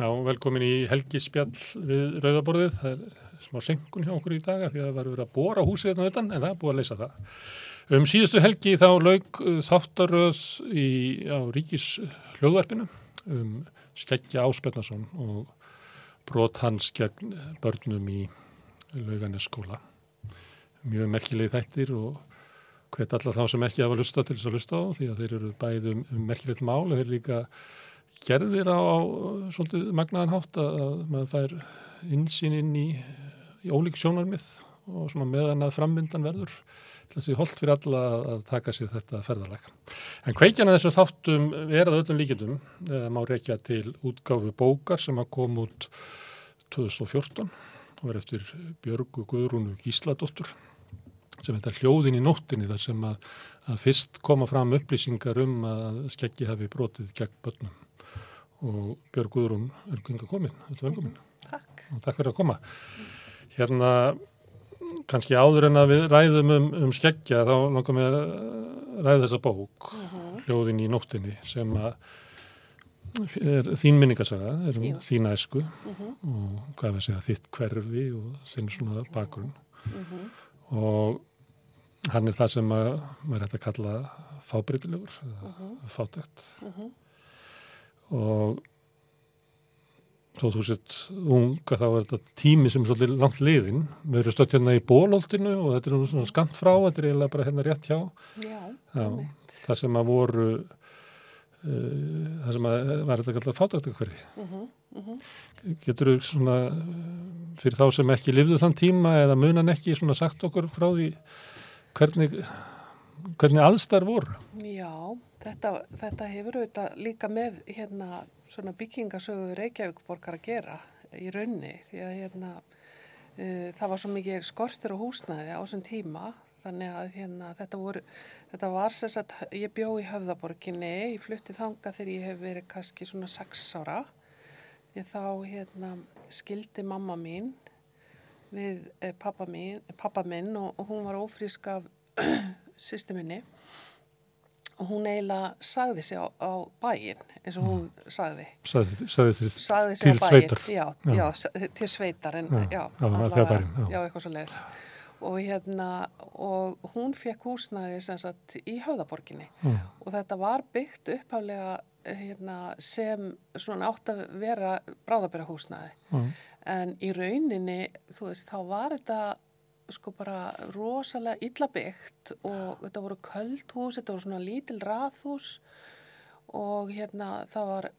Já, velkomin í helgispjall við Rauðaborðið. Það er smá senkun hjá okkur í dag af því að það var verið að bóra húsið þetta utan en það er búið að leysa það. Um síðustu helgi þá laug uh, þáttaröð í, á ríkis hljóðverfinu um skeggja Áspjarnason og brot hans gegn börnum í lauganeskóla. Mjög merkilegi þættir og hvet alla þá sem ekki hafa lusta til þess að lusta á því að þeir eru bæðið um, um merkilegt mál og þeir eru líka gerðir á, á svolítið magnaðan hátt að, að maður fær insýn inn í, í ólík sjónarmið og svona meðan að frammyndan verður þessi holdt fyrir alla að, taka sér þetta ferðarlag. En kveikjana þessu þáttum er að öllum líkjendum eða má reykja til útgáfu bókar sem að kom út 2014 og verið eftir Björgu Guðrúnu Gísladóttur sem þetta hljóðin í nóttinni þar sem að, að fyrst koma fram upplýsingar um að skeggi hafi brotið gegn börnum og Björg Guðrún er kvinga komin, er velkomin. Takk. Og takk fyrir að koma. Hérna, kannski áður en að við ræðum um, um skeggja, þá langar við að ræða þessa bók, uh -huh. hljóðin í nóttinni, sem að er þín minningasaga, er um þína esku uh -huh. og hvað við segja, þitt hverfi og þinn svona bakgrunn. Uh -huh. Og hann er það sem að maður hægt að kalla fábreytilegur, fátækt og þó þú sett unga þá er þetta tími sem er svolítið langt liðin við erum stökt hérna í bólóldinu og þetta er svona skamt frá, þetta er eiginlega bara hérna rétt hjá. Já, Já það sem að voru uh, það sem að var þetta kallað fátaktakveri uh -huh, uh -huh. getur þú svona fyrir þá sem ekki lifðu þann tíma eða munan ekki svona sagt okkur frá því hvernig hvernig aðstæðar voru? Já Þetta, þetta hefur auðvitað líka með hérna, byggingasögu Reykjavíkborgar að gera í raunni því að hérna, uh, það var svo mikið skortir og húsnæði á þessum tíma. Þannig að hérna, þetta, voru, þetta var sess að ég bjó í höfðaborginni, ég flutti þanga þegar ég hef verið kannski svona 6 ára. Ég þá hérna, skildi mamma mín við eh, pappa, mín, pappa minn og, og hún var ófrísk af sýsti minni hún eiginlega sagði sig á, á bæin eins og hún sagði. Sagði, sagði til, sagði til sveitar. Já, já. já, til sveitar en, já, allavega, bærin, já, eitthvað svo les og hérna og hún fekk húsnæði sagt, í höfðaborginni. Og þetta var byggt upphaflega hérna, sem svona átt að vera bráðabæra húsnæði en í rauninni þú veist, þá var þetta sko bara rosalega illa byggt og þetta voru köldhús, þetta voru svona lítil raðhús og hérna það var,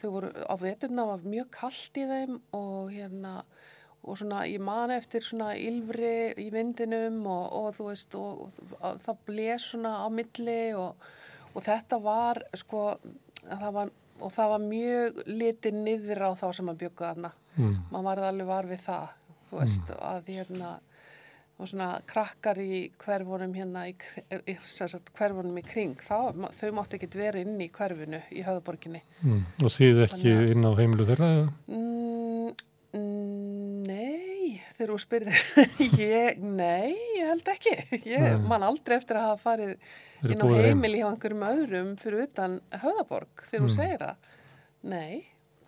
þau voru á veturna var mjög kallt í þeim og hérna og svona ég man eftir svona ylfri í vindinum og, og þú veist og, og það bles svona á milli og, og þetta var sko það var, og það var mjög litið niður á þá sem að byggja þarna mm. maður var alveg var við það þú veist mm. að hérna og svona krakkar í hverfunum hérna í, í sagt, hverfunum í kring þá, þau máttu ekki vera inn í hverfinu í höfðaborginni mm. Og þið ekki Þannig, inn á heimilu þeirra? Mm, nei þegar þú spyrir ég, nei, ég held ekki. Ég man aldrei eftir að hafa farið inn á heimili hjá einhverjum öðrum fyrir utan höfðaborg þegar þú mm. segir það. Nei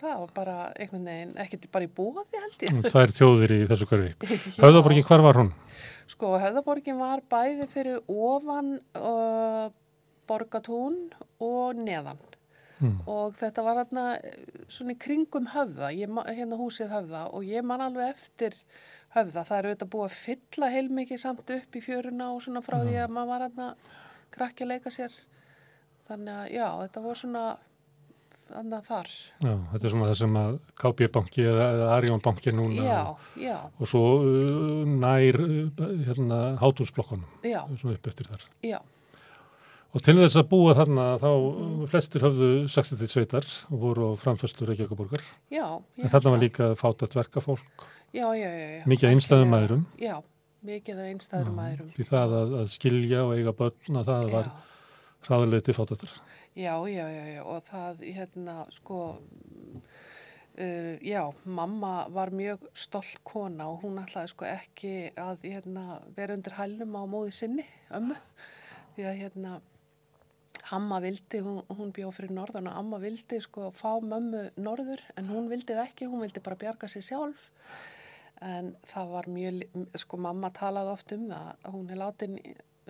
það var bara einhvern veginn, ekkert bara í bóði held ég. Það er þjóðir í þessu hverfi. Höfðaborgin, hvar var hún? Sko, Höfðaborgin var bæði fyrir ofan uh, borgatún og neðan. Hmm. Og þetta var hérna svona í kringum höfða, ég, hérna húsið höfða og ég man alveg eftir höfða. Það eru auðvitað búið að fylla heilmikið samt upp í fjöruna og svona frá hmm. því að maður var hérna krakki að leika sér. Þannig að já, þetta var svona annað þar. Já, þetta er svona það sem að KB-banki eða, eða Arjón-banki núna já, já. og svo uh, nær uh, hérna hátúnsblokkonum sem upp eftir þar. Já. Og til þess að búa þarna þá flestir höfðu 60 sveitar og voru á framföstu Reykjavíkaborgar. Já. En þarna var líka fátat verkafólk. Já, já, já. já. Mikið einstæðum maðurum. Já, mikið einstæðum maðurum. Því það að, að skilja og eiga börn að það var hraðileg til fátatar. Já, já, já, já, og það, hérna, sko, uh, já, mamma var mjög stolt kona og hún ætlaði sko ekki að, hérna, vera undir hælnum á móði sinni, ömmu, því að, hérna, Amma vildi, hún, hún bjóð fyrir norðan og Amma vildi sko fá mömmu norður en hún vildi það ekki, hún vildi bara bjarga sér sjálf. En það var mjög, sko mamma talaði oft um það, hún er látin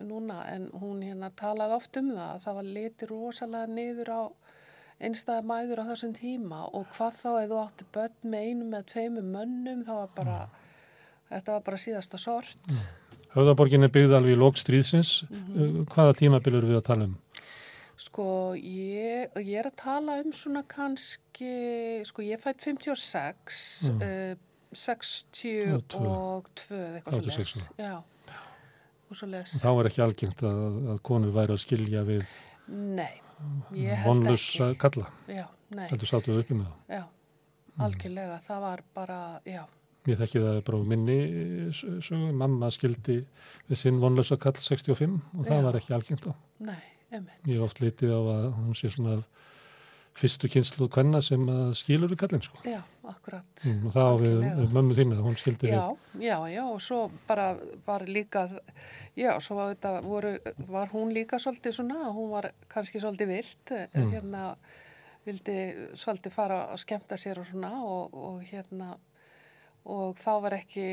núna en hún hérna talaði oft um það, það var litið rosalega niður á einstæða mæður á þessum tíma og hvað þá ef þú átti börn með einum eða tveimur mönnum þá var bara, þetta var bara síðasta sort. Höfðaborgin er byggð alveg í lók stríðsins. Mhm. Hvaða tímabilur við að tala um? Sko, ég, ég er að tala um svona kannski, sko, ég fætt 56, Mm. uh, 62 Og tvö. og 2, eitthvað svo 86, les. Já, og svo les. Þá er ekki algengt að, að konur væri að skilja við Nei, ég held ekki. að kalla. Já, nei, Heldur sátuðu uppi með það. já, algjörlega, það var bara, já, Ég þekki það bara á minni sögu. Mamma skildi við sinn vonlösa kall 65 og það Já. var ekki algengt á. nei, einmitt. Ég hef oft litið á að hún sé svona fyrstu kynslu kvenna sem skilur við kallin sko. Já, akkurat. Mm, og það á við mömmu þínu að hún skildi Já, já, já, og svo bara var líka, já, svo var, þetta, voru, var hún líka svolítið svona, hún var kannski svolítið vilt, Mm. hérna, vildi svolítið fara að skemmta sér og svona og, og hérna, og þá var ekki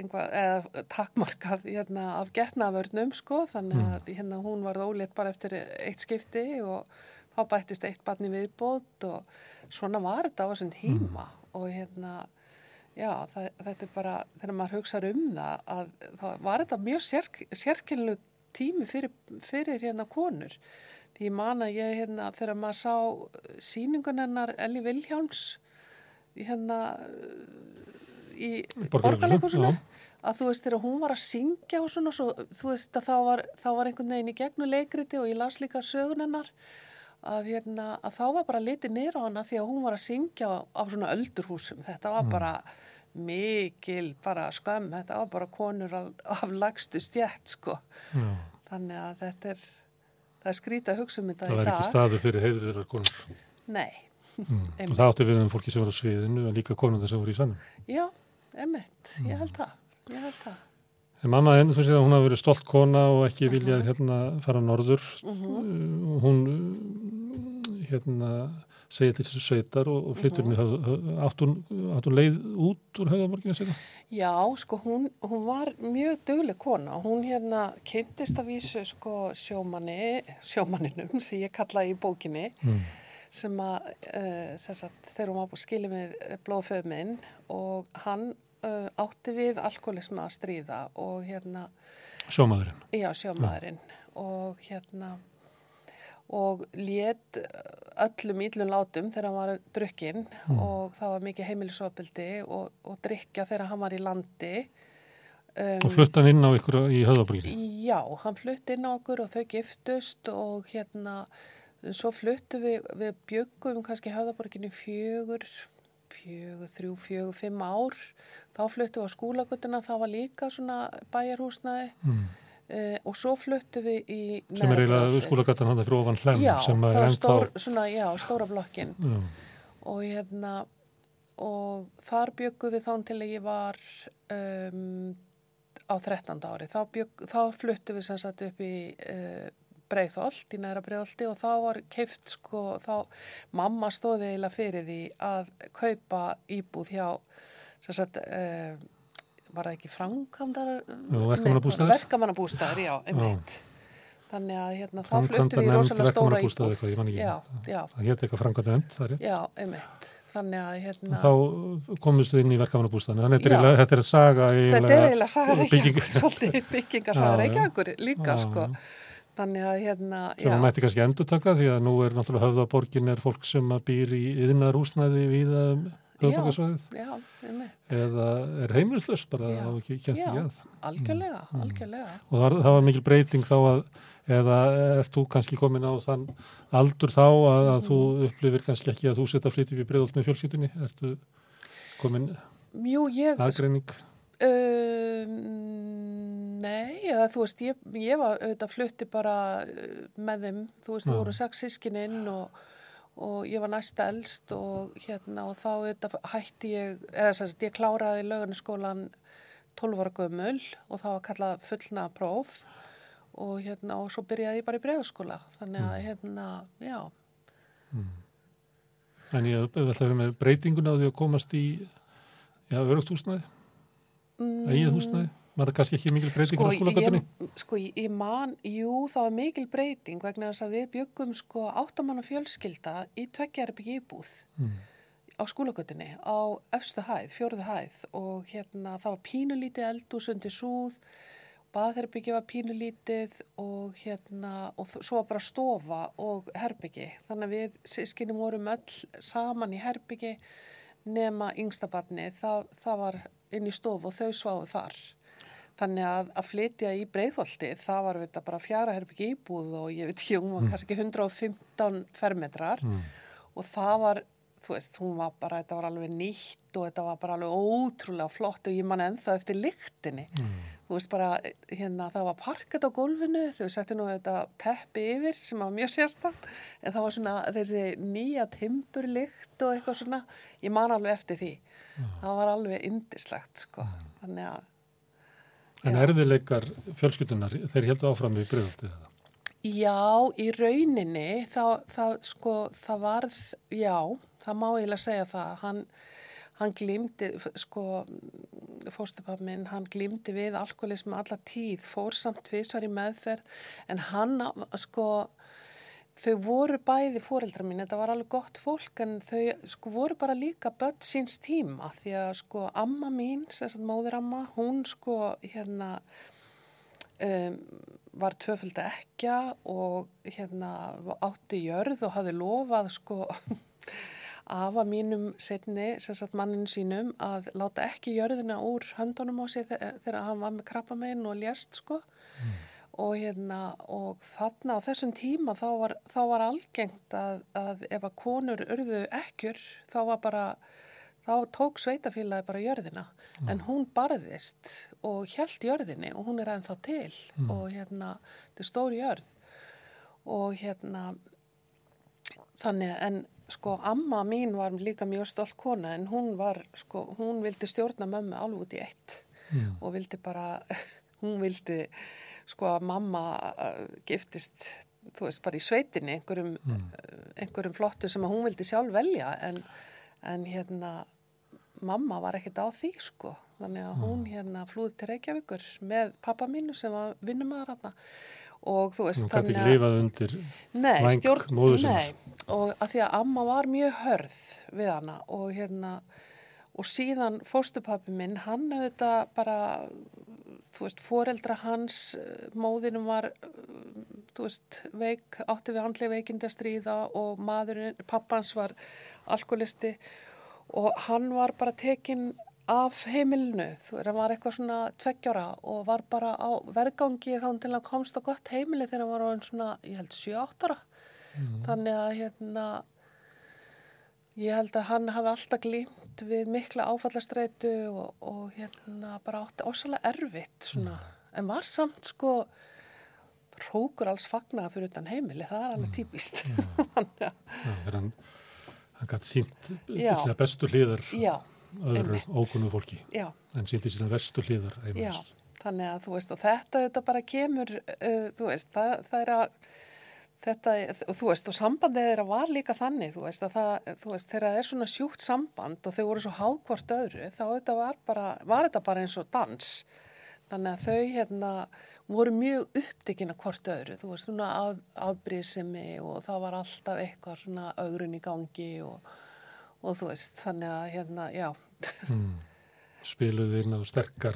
einhvað, eða takmarkað hérna af getnavörnum, sko, þannig Mm. að hérna hún varð ólétt bara eftir eitt skipti og þá bættist eitt barn í viðbót og svona var þetta á þessum tíma. Og hérna, Já, það, þetta er bara, þegar maður hugsaður um það, að þá var þetta mjög sérk, sérkynlu tími fyrir, fyrir hérna konur. Því ég man að ég hérna, þegar maður sá síningun hennar Elli Vilhjáms hérna í borgarleikusinu, að þú veist þegar hún var að syngja og svona, svo, þú veist að þá var, þá var einhvern veginn í gegnum leikriti og ég las líka sögun hennar, að, hérna, að þá var bara litið niður á hana því að hún var að syngja á, á svona öldurhúsum. Þetta var bara mikil, bara skömm, þetta var bara konur af, af lagstu stjætt, sko. Já, Þannig að þetta er, það er skrítið að hugsa um þetta það í var ekki dag. staður fyrir heiðriðar konur. Nei, Mm. Og það átti við um fólki sem var á sviðinu en líka konur sem voru í sannum. já, emitt, ég held það, ég held það. En mamma enn, þú séð að hún hafi verið stolt kona og ekki viljað hérna fara norður. Mhm. Uh, hún hérna segja til þessu sveitar og, og flyttur henni höf, höf, átt, hún, hún leið út úr höfðamorginu að segja? Já, sko, hún, hún var mjög dugleg kona hún hérna kynntist að vísu sko sjómanni, sjómanninum sem ég kallaði í bókinni Mm. sem að, uh, sem sagt, þegar hún var búið skilið með blóðföð minn og hann uh, átti við alkoholisma að stríða og hérna, Sjómaðurinn. já, sjómaðurinn og hérna og lét öllum íllum látum þegar hann var drukkinn og það var mikið heimilisofbildi og, og drikja þegar hann var í landi um, Og flutt hann inn á ykkur í höfðamorginu. Já, hann flutti inn á okkur og þau giftust og hérna, svo fluttu við, við bjöggum kannski höfðaborginni fjögur, fjögur, þrjú, fjögur, fimm ár. Þá fluttu við á skúlagötuna, það var líka svona bæjarhúsnaði Mm. uh, og svo fluttu við í Sem er eiginlega skólagatan hann fyrir ofan hlem Já, sem það er var stór, svona, já, stóra blokkin Já. og hérna og þar byggum við þá til að ég var um, á 13. ári þá, bygg, þá fluttum við sem sagt upp í uh, Breiðholt, í næra Breiðholti og þá var keift sko, þá mamma stóði eiginlega fyrir því að kaupa íbúð hjá sem sagt uh, var það ekki framkvæmdar verkamannabústaðir, já, einmitt þannig að hérna, þá Framkvæmda við í rosalega stóra íbúð eitthvað, já, já, Það hétt eitthvað framkvæmda nefnd, það rétt. Já, einmitt. Þannig að hérna... Þá komist við inn í verkamannabústaðinu. Þannig að þetta er saga Þetta er eiginlega saga bygging- Reykjavíkur, svolítið já. Reykjavíkur líka, Já, sko. já. Þannig að hérna, sem maður mætti kannski endur taka því að nú er náttúrulega höfðaborgin er fólk sem býr í yðnarúsnaði við höfðaborgarsvæðið já, einmitt. eða er heimilislaus bara Já. þá ekki kemst ekki að. Algjörlega, Mm. algjörlega. Og það, það var mikil breyting þá að eða ert þú kannski komin á þann aldur þá að, að þú Mm. upplifir kannski ekki að þú setja upp í breyðolt með fjölskyldunni? Ertu komin Jú, ég, aðgreining? um, nei, eða þú veist, ég, ég var auðvitað flutti bara uh, með þeim, þú veist, þú voru sex sískininn og, og ég var næst elst og hérna og þá auðvitað hætti ég, eða sagt, ég kláraði löguniskólan 12 ára gömul og það var kallað fullna próf og hérna og svo byrjaði ég bara í bregðskóla þannig að hérna, já. En ég verið með breytinguna á því að komast í, já, örugt húsnæði, eigið húsnæði. Var það kannski ekki mikil breyting á skólagötunni? sko, ég, man, jú, það var mikil breyting vegna þess að við byggum sko áttamanna fjölskylda í tveggjarabyggi íbúð Mm. á skólagötunni á efstu hæð, fjórðu hæð og hérna það var pínulítið eldús undir súð, baðherbyggi var pínulítið og hérna og svo var bara stofa og herbyggi. Þannig að við sískinum vorum öll saman í herbyggi nema yngstabarni, það, það var inn í stofu og þau sváðu þar. Þannig að að flytja í breyðholti, það var þetta bara fjara herbyggi íbúð og ég veit ekki, hún var kannski 115 fermetrar Mm. og það var, þú veist, hún var bara, þetta var alveg nýtt og þetta var bara alveg ótrúlega flott og ég man ennþá eftir lyktinni. Þú veist bara, hérna, það var parket á gólfinu, þau settu nú þetta teppi yfir sem var mjög sérstakt, en það var svona þessi nýja timburlykt og eitthvað svona, ég man alveg eftir því. Það var alveg indislegt, sko. Þannig að, En erfiðleikar fjölskyldunar, þeir heldur áfram við breyðaldið það. Já, í rauninni þá, það, sko, það varð, já, það má eiginlega segja það, hann, hann glýmdi, sko, fóstupappi minn, hann glýmdi við alkoholismu alla tíð, fór samt tvisvar í meðferð, en hann, sko, þau voru bæði fóreldra mín, þetta var alveg gott fólk, en þau, sko, voru bara líka börn síns tíma, því að, sko, amma mín, sérstætt móðuramma, hún, sko, hérna, um, var tvöfölda ekja og hérna átti jörð og hafði lofað sko afa mínum setni, sagt manninu sínum að láta ekki jörðina úr höndunum á sig þe- þegar hann var með krabbamein og lést sko og hérna og þarna á þessum tíma þá var, þá var algengt að, að ef að konur urðu ekkjur þá var bara þá tók sveitafélagi bara jörðina. En hún barðist og hjælt jörðinni og hún er ennþá til. Og hérna, þetta er stór jörð. Og hérna þannig en sko amma mín var líka mjög stolt kona en hún var sko, hún vildi stjórna mömmu alveg út í eitt. Mm. og vildi bara, hún vildi sko að mamma uh, giftist, þú veist, bara í sveitinni einhverjum, Mm. uh, einhverjum flottu sem að hún vildi sjálf velja en, en hérna mamma var ekkert á því sko þannig að hún hérna flúði til Reykjavíkur með pappa mínu sem var vinnumæður þarna og þú veist Hún gæti ekki lifað undir, stjórn, móður sinnar. nei, og að því að amma var mjög hörð við hana og hérna, og síðan fóstupappi minn, hann auðvitað bara, þú veist, foreldra hans, eh, móðinum var, eh, þú veist, veik, átti við handlega veikinda stríða og maðurinn, pappans var alkoholisti og hann var bara tekinn af heimilinu, þú veist, hann var eitthvað svona tveggjára og var bara á vergangi þá til að komst á gott heimili þegar hann var á einn svona, ég held 7-8 ára. Þannig að hérna, ég held að hann hafi alltaf glýmt við mikla áfallastreitu og, og hérna bara átti ósalega erfitt svona, en var samt sko hrókur alls fagnaða fyrir utan heimili, það er alveg típist. Þannig að, já, þegar hann, hann gæti sínt Já. sína bestu hliðar já, öðru ókunnu fólki, já. en síndi sína verstu hliðar Já, heimans. þannig að þú veist og þetta, þetta bara kemur, uh, þú veist, það, það er að, þetta, og þú veist, og sambandið þeirra var líka þannig, þú veist, að það, þú veist, þegar það er svona sjúkt samband og þau voru svo hákvort öðru, þá þetta var bara, var þetta bara eins og dans. Þannig að þau, hérna, voru mjög upptekinn að hvort öðru, þú veist, svona af, afbrísimi og það var alltaf eitthvað svona augrun í gangi og, og þú veist, þannig að, hérna, já, Mm. Spiluðu inn á sterkar,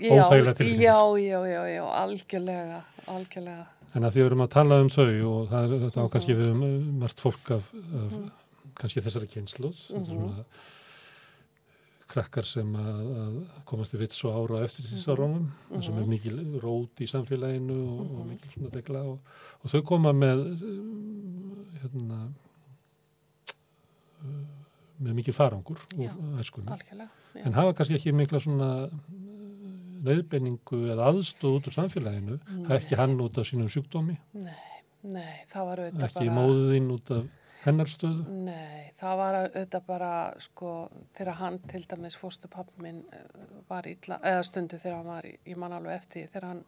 Já, Óþægilegar tilfinningar. já, já, já, já, algjörlega, algjörlega. En að því við erum að tala um þau og það er þetta á Mhm. við um uh, margt fólk af, af kannski þessari kynslu, þetta er Mhm. svona krakkar sem að, að komast í vits og ára eftir þessi áraunum, mm sem er Mhm. mikil rót í samfélaginu og, og mikil svona degla og, og þau koma með hérna með mikil farangur úr æskunni, en hafa kannski ekki mikla svona nöðbenningu eða aðstóð út úr samfélaginu, ekki hann út af sínum sjúkdómi, Nei, nei, það var auðvitað ekki bara... móðin út af hennar stöðu. Nei, það var auðvitað bara, sko, þegar hann til dæmis fóstupappi minn eh, var illa, eða stundu þegar hann var, í- ég man alveg eftir, þegar hann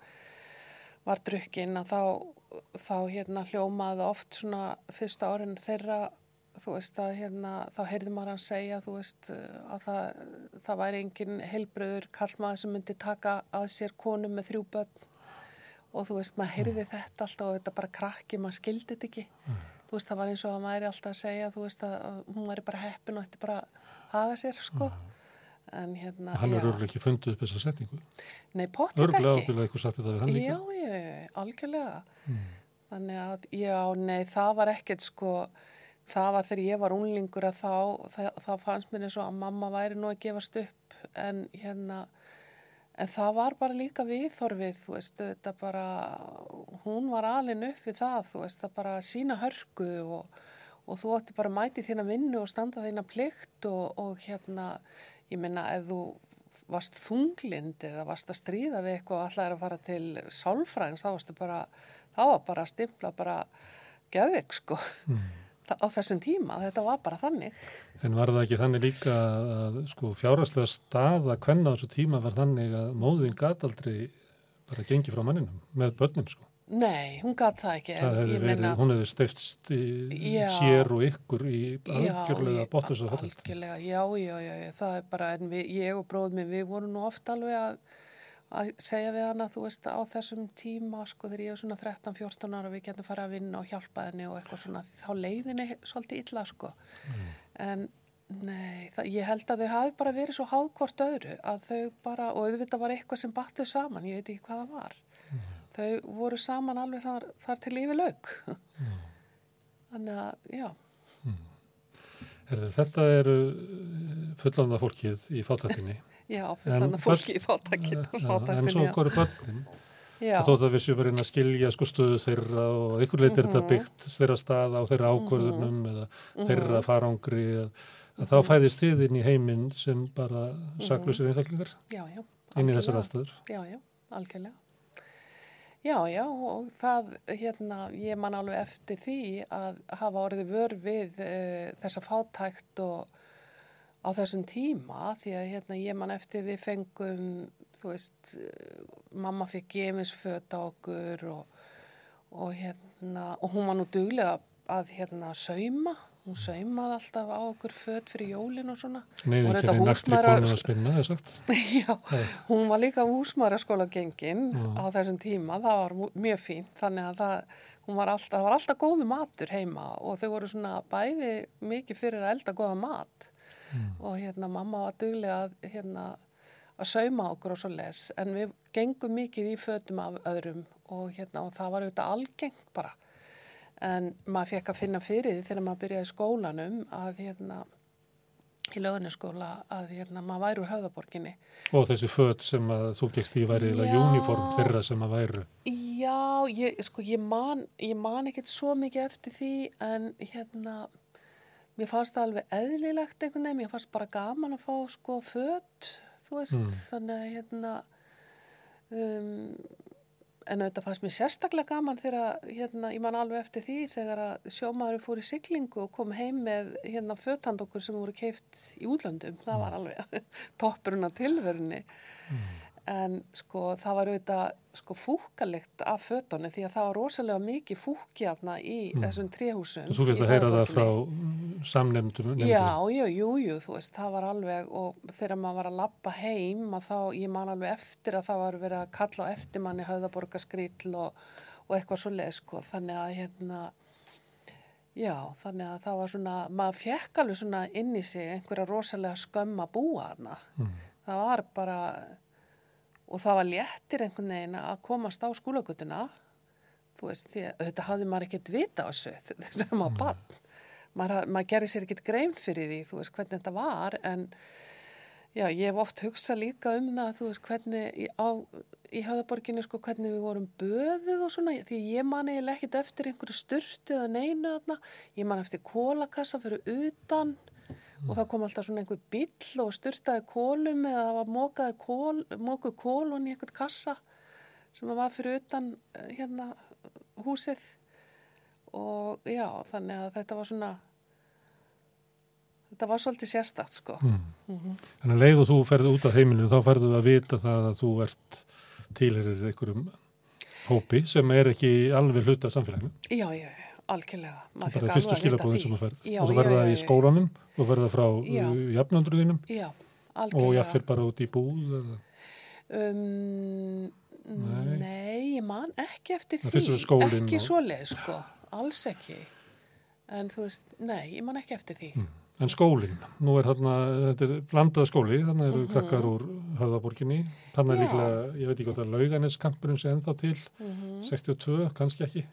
var drukkinn að þá, þá hérna hljómaði oft svona fyrsta árin þeirra þú veist að hérna þá heyrði maður hann segja þú veist að það, það væri engin heilbröður kallmaður sem myndi taka að sér konu með þrjú börn. Og þú veist maður heyrði þetta alltaf og þetta bara krakki, maður skildi þetta ekki. Mm. þú veist það var eins og að maður er alltaf að segja þú veist að hún væri bara heppin og þetta bara hafa sér sko. Mm. en hérna hann er örgulega ekki fundið upp þessa setningu. Nei, potið ekki. Örgulega ábyrðið eitthvað satt þetta við hann líka. Já, já, algjörlega. Mm. þannig að, já, nei, það var ekkert sko það var þegar ég var unlingur að þá, það, það fannst mér eins og að mamma væri nú að gefast upp en hérna en það var bara líka viðþorfið þú veist, þetta bara hún var alin upp við það þú veist, það bara sína hörgu og, og þú ætti bara mæti þína vinnu og standa þína plikt og, og hérna, ég minna ef þú varst þunglind eða varst að stríða við eitthvað og alltaf er að fara til sálfræðings, þá varstu bara þá var bara að stimpla bara göðvik sko. Mm á þessum tíma, þetta var bara þannig. En var það ekki þannig líka að sko fjárhastlega staða hvenna á þessu tíma var þannig að móðin gataldri bara gengi frá manninum með börnum sko? Nei, hún gat það ekki. Það hefði verið, meina, hún hefði steifst sér og ykkur í algjörlega bóttus og höll. Algjörlega, já, já, já, já, það er bara, en við, ég og bróðum við vorum nú oft alveg að að segja við hana, þú veist, á þessum tíma sko þegar ég er svona 13-14 ára við getum farið að vinna og hjálpa henni og eitthvað svona þá leiðinni svolítið illa sko mm. en nei, það, ég held að þau hafi bara verið svo háðkvort öðru að þau bara, og auðvitað var eitthvað sem batt þau saman, ég veit ekki hvað það var mm. þau voru saman alveg þar, þar til lífi laug mm. þannig að, já Herðu, Þetta eru fullanda fólkið í fátættinni Já, fullan af fólki í fátakinn. En svo okkur er börnin. Þótt að við séum verið að skilja sko stöðu þeirra og ykkur leitir þetta mm -hmm. byggt þeirra staða á þeirra ákvörðunum mm -hmm. eða mhm. þeirra farangri að, að þá fæðist þið inn í heiminn sem bara mhm. saklusir einstaklingar inn í þessar aðstöður. Já, já, algjörlega. Já, já, og það, hérna, ég man alveg eftir því að hafa orðið vör við e, þessa fátækt og á þessum tíma því að hérna ég man eftir við fengum þú veist mamma fikk gemisföt á okkur og, og hérna og hún var nú duglega að hérna sauma. Hún saumaði alltaf á okkur föt fyrir jólin og svona. Nei, og þetta húsmæra Já, hún var líka húsmæra skóla gengin á þessum tíma. Það var mjög fínt þannig að það, var alltaf, það var alltaf góðu matur heima og þau voru svona bæði mikið fyrir að elda góða mat mm. og hérna mamma var duglega að, hérna, að sauma okkur og svo les en við gengum mikið í fötum af öðrum og, hérna, og það var auðvitað algengt bara en maður fekk að finna fyrir því þegar maður byrjaði skólanum að hérna í lögunaskóla að hérna maður væri úr höfðaborginni. Og þessi född sem að þú gegst í væri eða uniform þeirra sem að væru. Já, ég, sko, ég man, ég man ekkert svo mikið eftir því en hérna mér fannst það alveg eðlilegt einhvern veginn, mér fannst bara gaman að fá sko fött, þú veist, mm. þannig að hérna, um, en auðvitað fannst mér sérstaklega gaman þegar, hérna, ég man alveg eftir því þegar að sjómaður fór í syklingu og kom heim með hérna föttand okkur sem voru keift í útlöndum, það mm. var alveg toppurinn á tilverunni. Mm en sko það var auðvitað sko fúkalegt af fötunni því að það var rosalega mikið fúkjarna í mm. þessum tréhúsum. Þú finnst að heyra það frá samnefndum? Já, já, jú, jú, þú veist, það var alveg og þegar maður var að lappa heim að þá, ég man alveg eftir að það var verið að kalla á eftir manni höfðaborgaskrill og, og eitthvað svo leið sko, þannig að hérna já, þannig að það var svona maður fekk alveg svona inn í sig einhverja rosalega skömm að búa hana. Mm. Það var bara og það var léttir einhvern veginn að komast á skólagötuna þú veist, því að þetta hafði maður ekkert vita á þessu þess að maður bann maður, maður gerir sér ekkert grein fyrir því þú veist hvernig þetta var. En já, ég hef oft hugsað líka um það þú veist hvernig á, í höfðaborginni sko hvernig við vorum böðuð og svona. Því ég man eiginlega ekkert eftir einhverju styrtu eða neinu þarna. Ég man eftir kólakassa fyrir utan og það kom alltaf svona einhver bill og styrtaði kólum eða það var mókaði kól, mókuð kólun í einhvert kassa sem var fyrir utan eh, hérna húsið og já þannig að þetta var svona þetta var svolítið sérstakt sko mm. Mm -hmm. Þannig að leiðu þú ferði út af heimilinu þá ferðu að vita það að þú ert tilherir einhverjum hópi sem er ekki alveg hluta samfélaginu. Já, já, já, algjörlega. Það er fyrstu skilabóðin sem þú ferð. Og þú já, það í skólanum, þú verða frá Já. jafnöndruðinum Já, og algjörlega. jafnfyrir bara út í búð. Eða. Um, Nei. nei. ég man ekki eftir Það því. er Ekki og- svoleið, sko. Alls ekki. En þú veist, nei, ég man ekki eftir því. En skólinn, nú er þarna, þetta er blandað skóli, þannig eru Mhm. krakkar úr höfðaborginni, þannig er líklega, ég veit ekki hvort að lauganeskampurinn sé ennþá til, Mm 62, kannski ekki.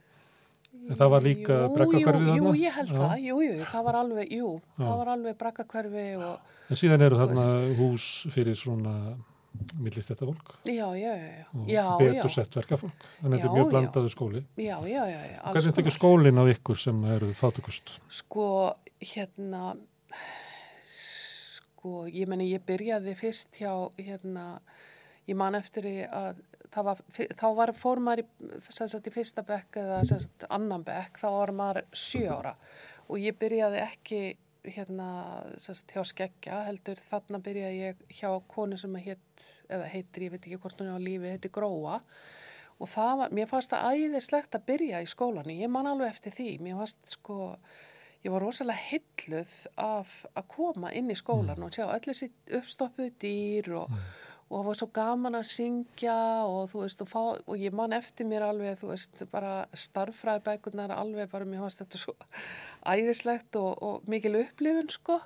En það var líka braggahverfið jú, þarna? Jú, ég held Já. það, jú, jú, það var alveg, jú, Já. það var alveg braggakverfi og, En síðan eru þarna veist. hús fyrir svona millist þetta fólk já, já, já, og já, betur já, sett verkafólk. Þannig að þetta er mjög blandaðu skóli. já, já, já, já, Hvernig tekur skólinn á ykkur sem eru þáttökust? Sko, hérna, sko, ég meni, ég byrjaði fyrst hjá, hérna, ég man eftir að var, þá var fór maður í, sagt, í fyrsta bekk eða sagt, annan bekk, þá var maður sjö ára. Og ég byrjaði ekki hérna, sagt, hjá skeggja, heldur þarna byrjaði ég hjá konu sem eða heitir, ég veit ekki hvort hún er á lífi, heitir Gróa. Og það var, mér fannst það æðislegt að byrja í skólanum, ég man alveg eftir því, mér fannst sko, ég var rosalega hilluð af að koma inn í skólan og sjá öll þessi uppstoppuð dýr og, og það var svo gaman að syngja og þú veist, og, fá, og ég man eftir mér alveg, þú veist, bara starffræðibækurnar alveg bara, mér fannst þetta svo æðislegt og, og mikil upplifun, sko,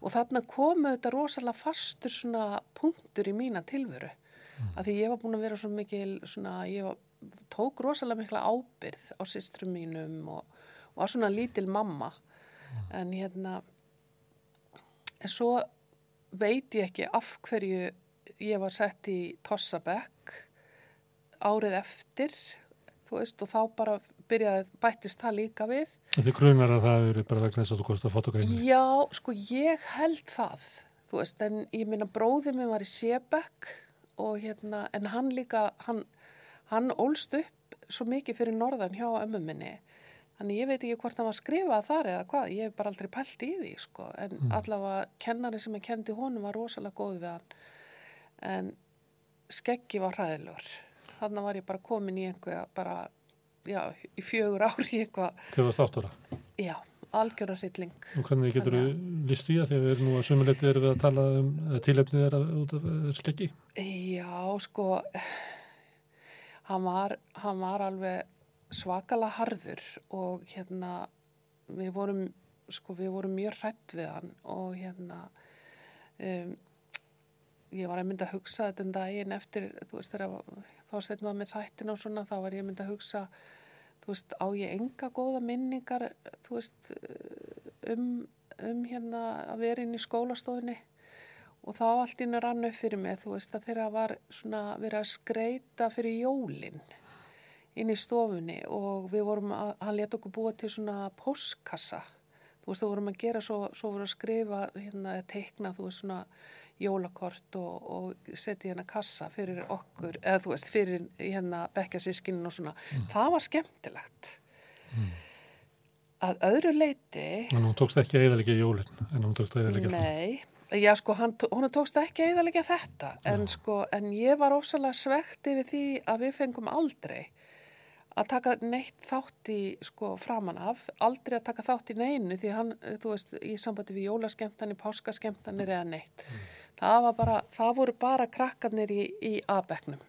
og þarna komu þetta rosalega fastur svona punktur í mína tilveru. Að því ég var búin að vera svo mikil svona, ég var, tók rosalega mikla ábyrð á systrum mínum og, og var svona lítil mamma. En hérna en svo veit ég ekki af hverju ég var sett í Tossabekk árið eftir veist og þá bara byrjaði, bættist það líka við Þið grunar að það eru bara vegna þess að þú komst að fotografi. Já, sko ég held það, þú veist, en ég minna bróðið minn var í Sebekk og hérna, en hann líka, hann, hann ólst upp svo mikið fyrir norðan hjá ömmu minni. Þannig ég veit ekki hvort hann var skrifað þar eða hvað, ég hef bara aldrei pælt í því, sko, en allavega kennari sem ég kendi honum var rosalega góð við hann, en skeggi var hræðilegur. Þannig var ég bara komin í einhverja, bara, já, í fjögur ári í eitthvað, Þegar þú varst átt ára. já, algjörða hrylling. Og hvernig getur þú líst því að þegar við erum nú að sumuleiti erum við að tala um eða tilefnið er að, út af skeggi? Já, sko, hann var, hann var alveg svakala harður og hérna, við vorum, sko, við vorum mjög hrætt við hann og hérna, um, ég var að mynda að hugsa þetta um daginn eftir, þú veist, þegar þá stættum við með þættin og svona, þá var ég að mynda að hugsa, þú veist, á ég enga góða minningar, þú veist, um, um hérna að vera inn í skólastofinni og þá allt inn rann upp fyrir mig, þú veist, að þeirra var svona verið að skreita fyrir jólin inn í stofunni og við vorum að, hann let okkur búa til svona postkassa, þú veist, þú vorum að gera svo, svo voru að skrifa, hérna, teikna, þú veist, svona jólakort og, og setja hérna kassa fyrir okkur, eða þú veist, fyrir hérna bekkjasískinin og svona. Það var skemmtilegt. Að öðru leiti, En hún tókst ekki að eðalega jólinn, en hún tókst að eðalega Nei, já sko, hann, hún tókst ekki að eðalega þetta, en sko, en ég var ósalega svegt yfir því að við fengum aldrei að taka neitt þátt í, sko, framan af, aldrei að taka þátt í neinu því hann, þú veist, í sambandi við jólaskemtanir, páskaskemtanir eða neitt. Það bara, það voru bara krakkarnir í, í A-bekknum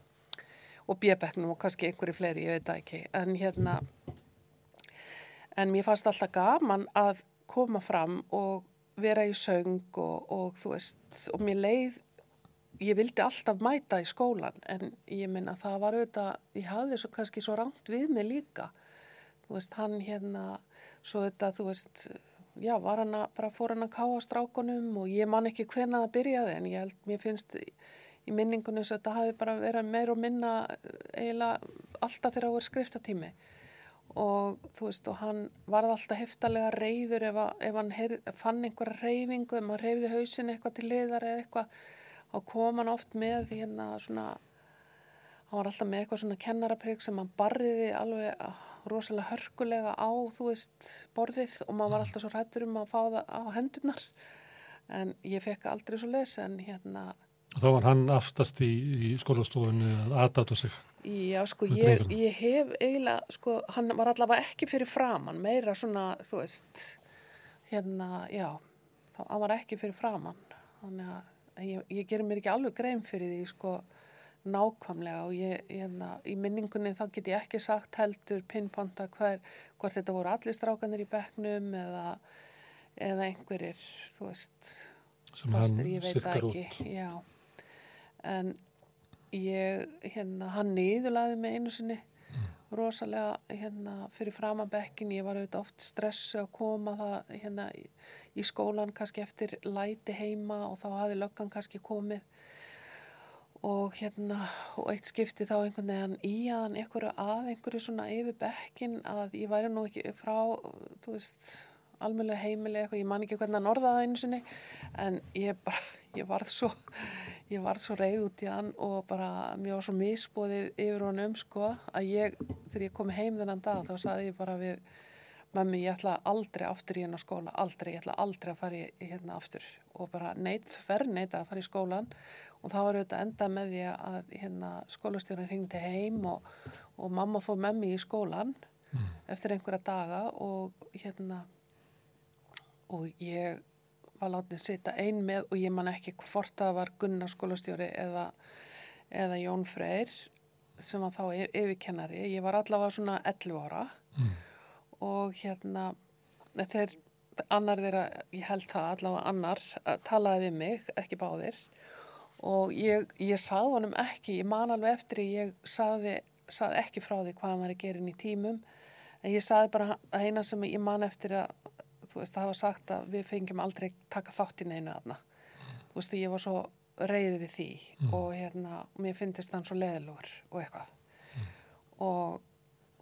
og B-bekknum og kannski einhverju fleiri, ég veit það ekki, en hérna, en mér fannst alltaf gaman að koma fram og vera í söng og, og þú veist, og mér leið, ég vildi alltaf mæta í skólan en ég minna það var auðvitað, ég hafði svo kannski svo rangt við mig líka, þú veist, hann hérna, svo þetta, þú veist, já, var hann að, bara fór hann að káa strákunum og ég man ekki hvena það byrjaði en ég held, mér finnst í minningunum þess að þetta hafi bara verið meir og minna eiginlega alltaf þegar það voru skriftatími. Og þú veist og hann varð alltaf heftalega reyður ef, að, ef hann heyr, fann einhverja reyfingu, ef maður reyfði hausin eitthvað til liðar eða eitthvað þá kom hann oft með hérna svona hann var alltaf með eitthvað svona kennaraprygg sem hann barriði alveg rosalega hörkulega á þú veist borðið og maður var alltaf svo hrættur um að fá það á hendurnar. En ég fekk aldrei svo les en hérna þá var hann aftast í, í skólastofunni að aðdáta sig. Já, sko, ég, ég hef eiginlega, sko, hann var allavega ekki fyrir framann, meira svona, þú veist, hérna, já, þá, hann var ekki fyrir framann, þannig að ég, ég gerir mér ekki alveg grein fyrir því, sko, nákvæmlega og ég, hérna, í minningunni þá get ég ekki sagt heldur pinnponta hvort þetta voru allir strákanir í bekknum eða, eða einhverjir, þú veist, sem hann fastir, ég veit það sirkar ekki, út. já. En ég, hérna, hann niðurlaði mig einu sinni rosalega, hérna, fyrir framabekkin, ég var auðvitað oft stressu að koma það, hérna, í skólan kannski eftir læti heima og þá hafi löggan kannski komið og hérna, og eitt skipti þá einhvern veginn í að hann einhverju að einhverju svona yfir bekkin að ég væri nú ekki frá, þú veist, almennlega heimili eitthvað, ég man ekki hvernig hann orðaði það einu sinni, en ég bara, ég varð svo, ég varð svo reyð út í hann og bara, mér var svo misbóðið yfir honum, sko, að ég, þegar ég kom heim þennan dag, þá saði ég bara við Mammi, ég ætla aldrei aftur í hennar skóla, aldrei, ég ætla aldrei að fara í hérna aftur. Og bara neitt, fer neitt að fara í skólan og það var auðvitað enda með því að hérna, skólastjórinn hringdi heim og, og mamma fór með mig í skólan eftir einhverja daga og hérna og ég var látið sitja ein með og ég man ekki hvort það var Gunnar skólastjóri eða, eða Jón Freyr sem var þá yf- yfirkennari, ég var allavega svona 11 ára Mm. og hérna þeir, annar þeirra, ég held það allavega annar, talaði við mig ekki báðir og ég, ég sagði honum ekki, ég man alveg eftir ég sagði, sagði ekki frá því hvað hann var að gera inn í tímum. En ég sagði bara að eina sem ég man eftir að þú veist, það hafa sagt að við fengjum aldrei taka þátt í neinu aðna þú veist, ég var svo reyði við því og hérna, mér finnist hann svo leðilegur og eitthvað. Og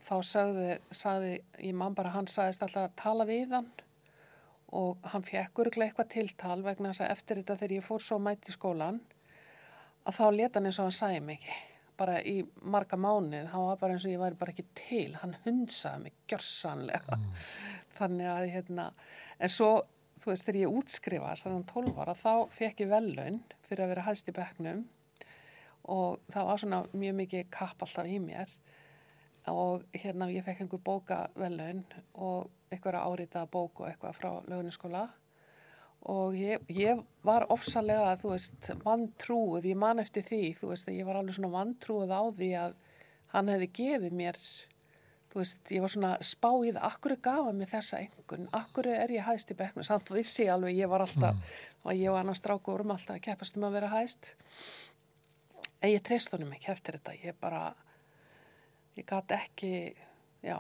þá sagði, sagði ég man bara, hann sagðist alltaf að tala við hann og hann fekk öruglega eitthvað tiltal vegna þess að eftir þetta þegar ég fór svo mætt í skólan að þá leta hann eins og hann sæði ekki. Bara í marga mánuð, hann var bara eins og ég væri bara ekki til, hann hundsaði mig gjörsanlega þannig að hérna, en svo þú veist, þegar ég útskrifast þannig 12 ára, þá fekk ég vellaun fyrir að vera hæst í bekknum og það var svona mjög mikið kapp alltaf í mér. Og hérna ég fekk einhver bókavellaun og einhverja árita bók og eitthvað frá löguninskóla og ég, ég var ofsalega, þú veist, vantrúið, ég man eftir því, þú veist, ég var alveg svona vantrúið á því að hann hefði gefið mér, þú veist, ég var svona spáið, akkur gaf hann mér þessa engun, akkur er ég hæst í bekknu, samt vissi alveg, ég var alltaf, og ég var annars strákur um alltaf að keppast um að vera hæst, en ég treyst honum ekki eftir þetta, ég bara, ég gat ekki, já,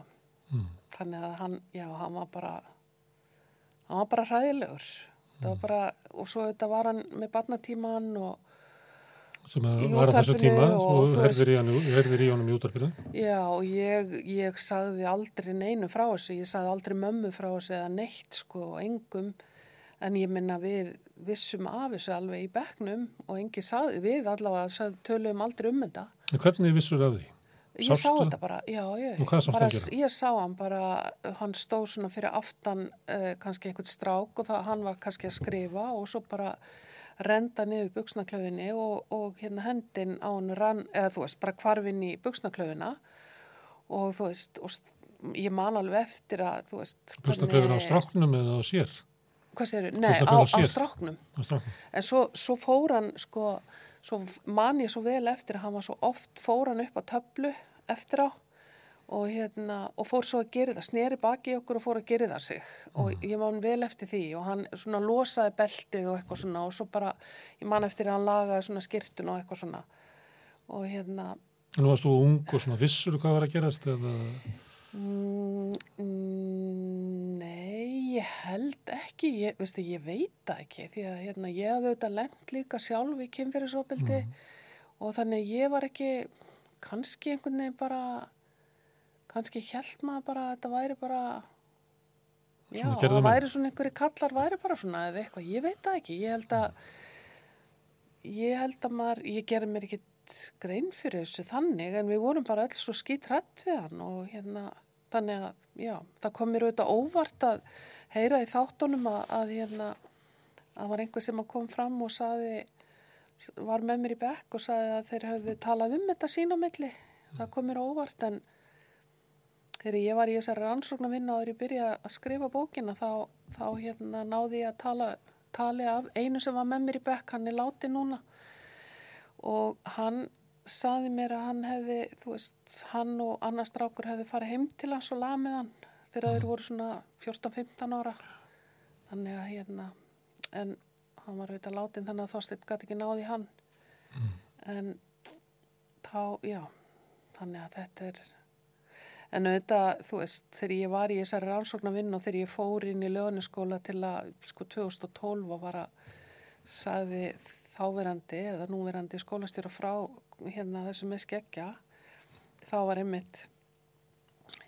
Mm. þannig að hann, já, hann var bara, hann var bara hræðilegur, það var bara, og svo þetta var hann með barnatíman og, sem að var á þessu tíma og herðir í, í honum í útarpinu. Já, og ég, ég sagði aldrei neinu frá þessu, ég sagði aldrei mömmu frá þessu eða neitt sko engum, en ég minna við vissum af þessu alveg í bekknum og engi sagði, við allavega sagði, töluðum aldrei um þetta. En hvernig vissur af því? Ég Sástu sá þetta bara, já, já. Sástu bara? Ég sá hann bara, hann stóð svona fyrir aftan uh, kannski einhvern strák og það, hann var kannski að skrifa og svo bara renda niður buksnaklöfinni og, og hérna hendin á hann rann, eða þú veist, bara hvarfinn í buksnaklöfina og þú veist, og ég man alveg eftir að, þú veist, Bustaklefin á stráknum eða á sér? Hvað segirðu? Nei, á, á á stráknum. Á stráknum. En svo, svo fór hann, sko, svo man ég svo vel eftir að hann var svo oft, fór hann upp á töflu eftir á og, hérna, og fór svo að gera það, sneri baki okkur og fór að gera það sig. Og ég man vel eftir því og hann svona losaði beltið og eitthvað svona og svo bara, ég man eftir að hann lagaði svona skirtun og eitthvað svona. Og hérna, nú varst þú ung og svona vissur hvað var að gerast eða mm, mm, nei, ég held ekki, ég, veistu, ég veit það ekki því að hérna, ég hafði auðvitað lent líka sjálf í kynferðisofbildi og þannig ég var ekki kannski einhvern veginn bara kannski held maður bara að þetta væri bara já, það væri svona einhverju kallar væri bara svona eða eitthvað, ég veit það ekki. Ég held að ég held að maður, ég gerði mér ekkit grein fyrir þessu þannig en við vorum bara öll svo skýt hrætt við hann og hérna, þannig að já, það kom mér auðvitað óvart að heyra í þáttunum að, að hérna að var einhver sem kom fram og saði var með mér í bekk og sagði að þeir höfðu talað um þetta sín á milli. Það kom mér óvart en þegar ég var í þessari rannsóknarvinna og þegar ég byrjaði að skrifa bókina þá, þá hérna náði ég að tala, tali af einu sem var með mér í bekk, hann er látið núna og hann saði mér að hann hefði, þú veist, hann og annars strákur hefði farið heim til hans og lamið hann þegar þeir voru svona 14-15 ára. Þannig að hérna, en hann var auðvitað látin þannig að Þorsteinn gæti ekki náði hann. En þá, já, þannig að þetta er, en auðvitað, þú veist, þegar ég var í þessari rannsóknarvinn og þegar ég fór inn í lögniskóla til að, sko, 2012 og var að sagði þáverandi eða núverandi skólastjóra frá hérna þessu með skeggja þá var einmitt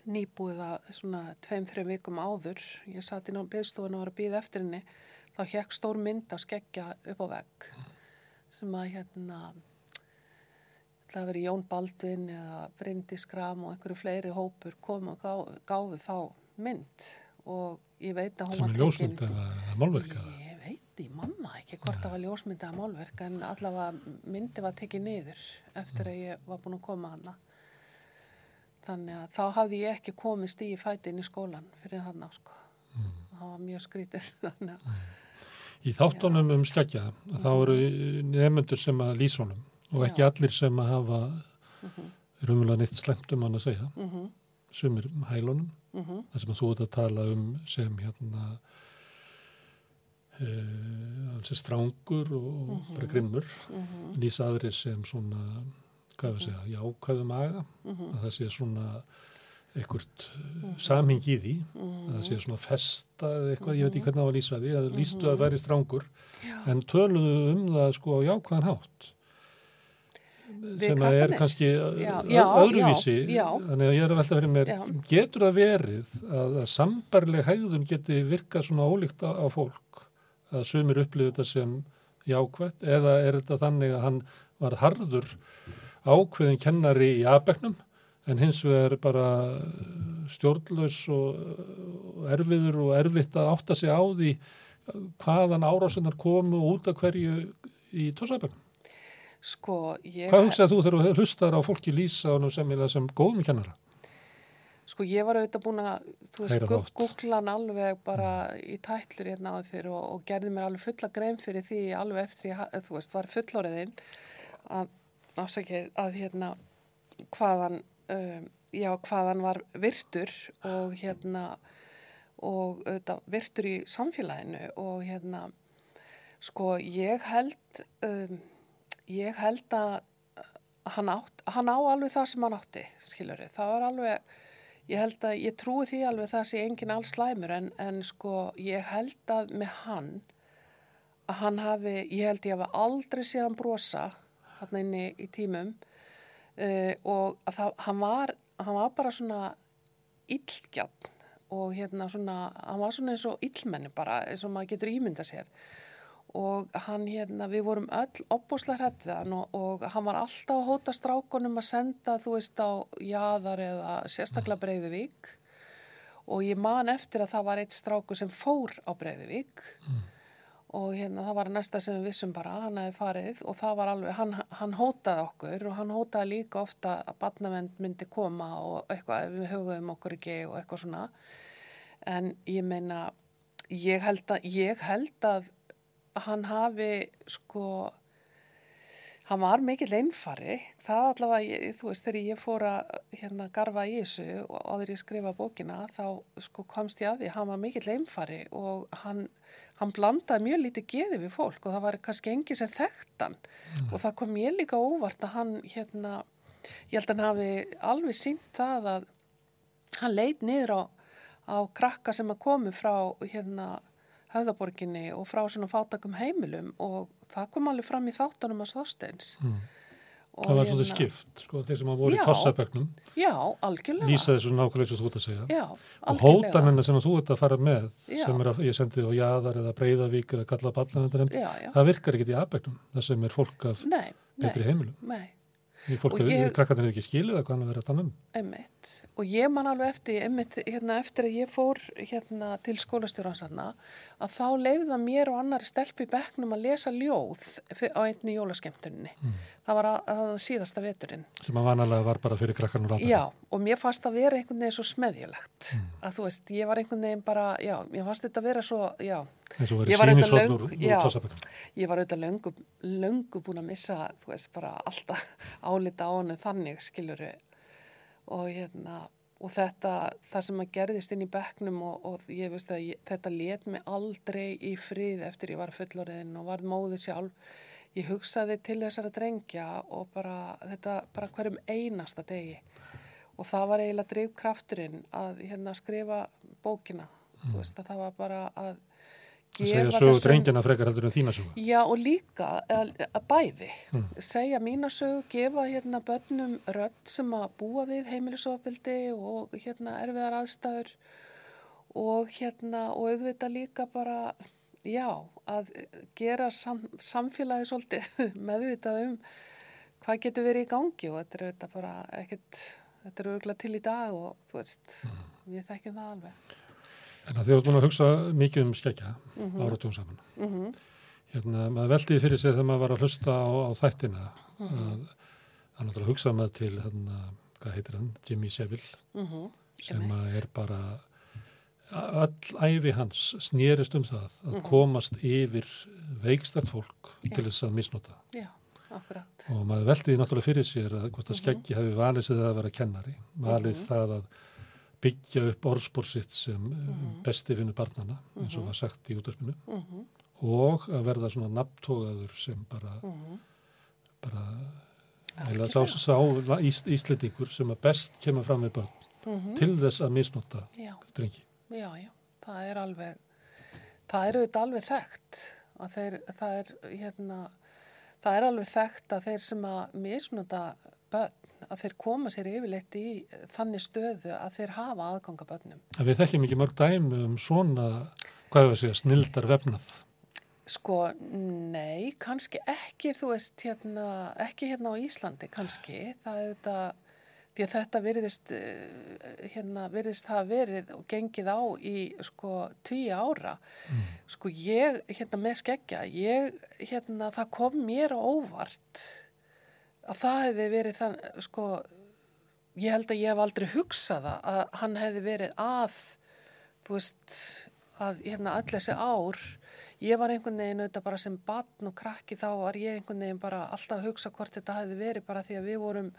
nýbúið að svona tveim, þreim vikum áður ég satt inn á byggstofun og var að býða eftir henni þá hekk stór mynd á skeggja upp á vegg sem að hérna það veri Jón Baldvin eða Bryndi Skram og einhverju fleiri hópur kom og gá, gáðu þá mynd. Og ég veit að hún sem var er ljósmynd eða, málverk Ég veit í manna ekki hvort það var ljósmyndið að málverk en allavega myndi var tekið niður eftir að ég var búin að koma hana. Þannig að þá hafði ég ekki komist í fæti inn í skólan fyrir hana sko. Það var mjög skrítið að Í þáttunum um skeggja þá eru nefnendur sem að lýsa honum og ekki Já. allir sem að hafa rumlega neitt slemt um hann að segja. Mm -hmm, sumir hælunum. Mm -hmm, þar sem að þú ert að tala um sem hérna uh, hans er strángur og bara grimmur. Lýsa aðrir sem svona hvað við segja, jákvæðu maga að það sé svona einhvert uh, samhing í því að það sé svona festa eitthvað, ég veit ekki hvernig á að lýsa því að lýstu að væri strángur Já. en töluðu um það sko á jákvæðan hátt sem að er kannski Já, já, öðruvísi. Já, þannig að ég er að velta fyrir mér Já. getur það verið að, að sambarleg hegðun geti virkað svona ólíkt á, á fólk að sumir upplifið þetta sem jákvætt eða er þetta þannig að hann var harður ákveðin kennari í aðbegnum en hins vegar bara stjórnlaus og, erfiður og erfitt að átta sig á því hvaðan árásinnar komu út af hverju í tórsabögnum. Sko, ég, Hvað hugsaði þú þegar þú hlustar á fólki lýsa honum sem, sem góðum kennara? Sko, ég var auðvitað búin að, þú veist, googla hann alveg bara í tætlur hérna áður fyrir og, og gerði mér alveg fulla grein fyrir því alveg eftir ég, þú veist, var fullóriðinn að, afsakið, að hérna, hvaðan, um, já, hvaðan var virtur og hérna, og auðvitað virtur í samfélaginu og hérna, sko, ég held, um, ég held að hann, átt, hann á alveg það sem hann átti, skiljari. Það var alveg, ég held að, ég trúi því alveg það sé engin alls slæmur en, en sko, ég held að með hann, að hann hafi, ég held ég hafi aldrei séð hann brosa hann inni í tímum uh, og að það, hann var, hann var bara svona illgjarn og hérna svona, hann var svona eins og illmenni bara, eins og maður getur ímynda sér og hann hérna, við vorum öll opbúslega hrætt við hann og, og hann var alltaf að hóta strákunum að senda, þú veist, á jaðar eða sérstaklega Breiðuvík. Og ég man eftir að það var eitt stráku sem fór á Breiðuvík. Og hérna það var næsta sem við vissum bara, hann hefði farið og það var alveg, hann, hann hótaði okkur og hann hótaði líka ofta að batnavend myndi koma og eitthvað, við hugum okkur ekki og eitthvað svona. En ég meina, ég held að, ég held að hann hafi sko hann var mikill einfari. Það allavega, ég, þú veist, þegar ég fór að hérna garfa í þessu og áður ég skrifa bókina, þá sko komst ég að því, hann var mikill einfari og hann, hann blandaði mjög lítið geði við fólk og það var kannski engi sem þekkt hann. Og það kom ég líka óvart að hann hérna, ég held að hann hafi alveg sínt það að hann leit niður á, á krakka sem að komu frá hérna höfðaborginni og frá svona fátakum heimilum og það kom alveg fram í þáttunum að Þorsteins. Mm. Og Það var hérna- svolítið skipt, sko, þeir sem að voru Já. í tossabögnum Já, algjörlega. lýsa þessu nákvæmlega eins og þú ert að segja. Já, og algjörlega. hótanina sem þú ert að fara með, Já. sem er að ég sendi á Jaðar eða Breiðavík eða já. það virkar ekkit í aðbæknum, það sem er fólk af Nei, nei, betri heimilum. nei. Því fólk, ég... krakkarnir ekki skilið að hvað hann er verið að tala um. Einmitt. Og ég man alveg eftir, einmitt, hérna, eftir að ég fór hérna, til skólastjóransanna að þá leiði mér og annari stelpi í bekknum að lesa ljóð á einni jólaskemtuninni. Mm. Það var að, að síðasta veturinn. Sem að vanalega var bara fyrir krakkarnir að Já, og mér fannst að vera einhvern veginn svo smeðjulegt. Mm. Að þú veist, ég var einhvern veginn bara, já, mér fannst þetta að vera svo, já, Ég var auðvitað síninsvotn löng- úr, úr já. tossabökkum. ég var auðvitað löngu, löngu búin að missa, þú veist, bara alltaf álita á hennu þannig, skiluru. Og hérna, og þetta, það sem að gerðist inn í bekknum og, og ég veist að ég, þetta let mig aldrei í frið eftir ég var fullorðin og var móðið sjálf. Ég hugsaði til þessara drengja og bara þetta, bara hverjum einasta degi. Og það var eiginlega drifkrafturinn að hérna skrifa bókina. Þú veist að það var bara Mm. Að segja sögu drengina frekar heldur en þína sögu. Já og líka að, að bæði, Mm. segja mína sögu, gefa hérna börnum rödd sem að búa við heimilisofbildi og hérna erfiðar aðstæður og hérna og auðvitað líka bara, já, að gera sam, samfélagi svolítið meðvitað um hvað getur verið í gangi og þetta er auðvitað bara ekkert, þetta er auðvitað til í dag og þú veist, við þekkjum það alveg. En að þið átt búin að hugsa mikið um skekkja Mm mm áratugum saman. -hmm. Hérna, maður veldiði fyrir sig þegar maður var að hlusta á, á þættina Mhm. að það náttúrulega hugsa maður til hérna, hvað heitir hann, Jimmy Seville Mm sem að er bara öll æfi hans snýrist um það að Mhm. komast yfir veikstært fólk Já. til þess að misnota. Já, akkurat. Og maður veldiði náttúrulega fyrir sér að að Mhm. skeggi hafi valið sig það að vera kennari, valið Mhm. það að byggja upp orðspór sitt sem Mhm. mm. besti vinnu barnana, eins og Mhm. var sagt í útverfinu, Mm og að verða svona nafntógaður sem bara, -hmm. bara eða sá, sá ís, íslendingur sem að best kemur fram með börn Mm til þess að misnota Já, drengi. já, já, það er alveg, það er auðvitað alveg þekkt að þeir, það er, hérna, það er alveg þekkt að þeir sem að misnota börn, að þeir koma sér yfirleitt í þannig stöðu að þeir hafa aðganga börnum. En við þekkjum ekki mörg dæmi um svona, hvað hefur að segja, snildar vefnað. Sko, nei, kannski ekki, þú veist, hérna, ekki hérna á Íslandi, kannski, það er auðvitað, því að þetta virðist, eh, hérna, virðist hafa verið og gengið á í, sko, tíu ára. Mm. Sko, ég, hérna, með skeggja, ég, hérna, það kom mér á óvart að það hefði verið þann, sko, ég held að ég hef aldrei hugsað það að hann hefði verið að, þú veist, að, hérna, öll þessi ár, ég var einhvern veginn auðvitað bara sem batn og krakki þá var ég einhvern veginn bara alltaf að hugsa hvort þetta hefði verið bara því að við vorum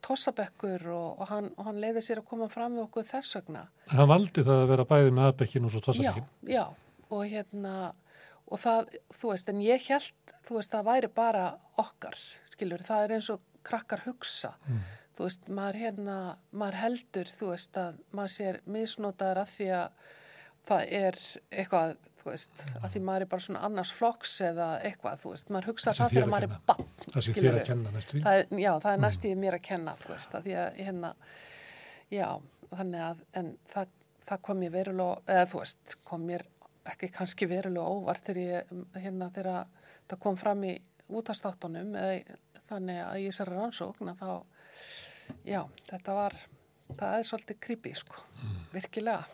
tossabekkur og, og hann, hann leiði sér að koma fram við okkur þess vegna. Hann valdi það að vera bæði með aðbekkin og svo Já, tossabekkin. já, og hérna, og það, þú veist, en ég held, þú veist, það væri bara okkar, skilur, það er eins og krakkar hugsa. Mm. Þú veist, maður hérna, maður heldur, þú veist, að maður sér misnotaður að því að það er eitthvað, þú veist, að því maður er bara svona annars flokks eða eitthvað, þú veist, maður hugsa Það þegar að maður er bann, í. Það er, já, það er næst í mér að kenna, þú veist, að því að hérna, já, þannig að, en það, það kom mér verulega, eða þú veist, kom mér ekki kannski verulega óvart þegar ég, hérna, þegar það kom fram í útastáttunum, eða þannig að ég sér rannsókn að þá, já, þetta var, það er svolítið creepy, sko, virkilega.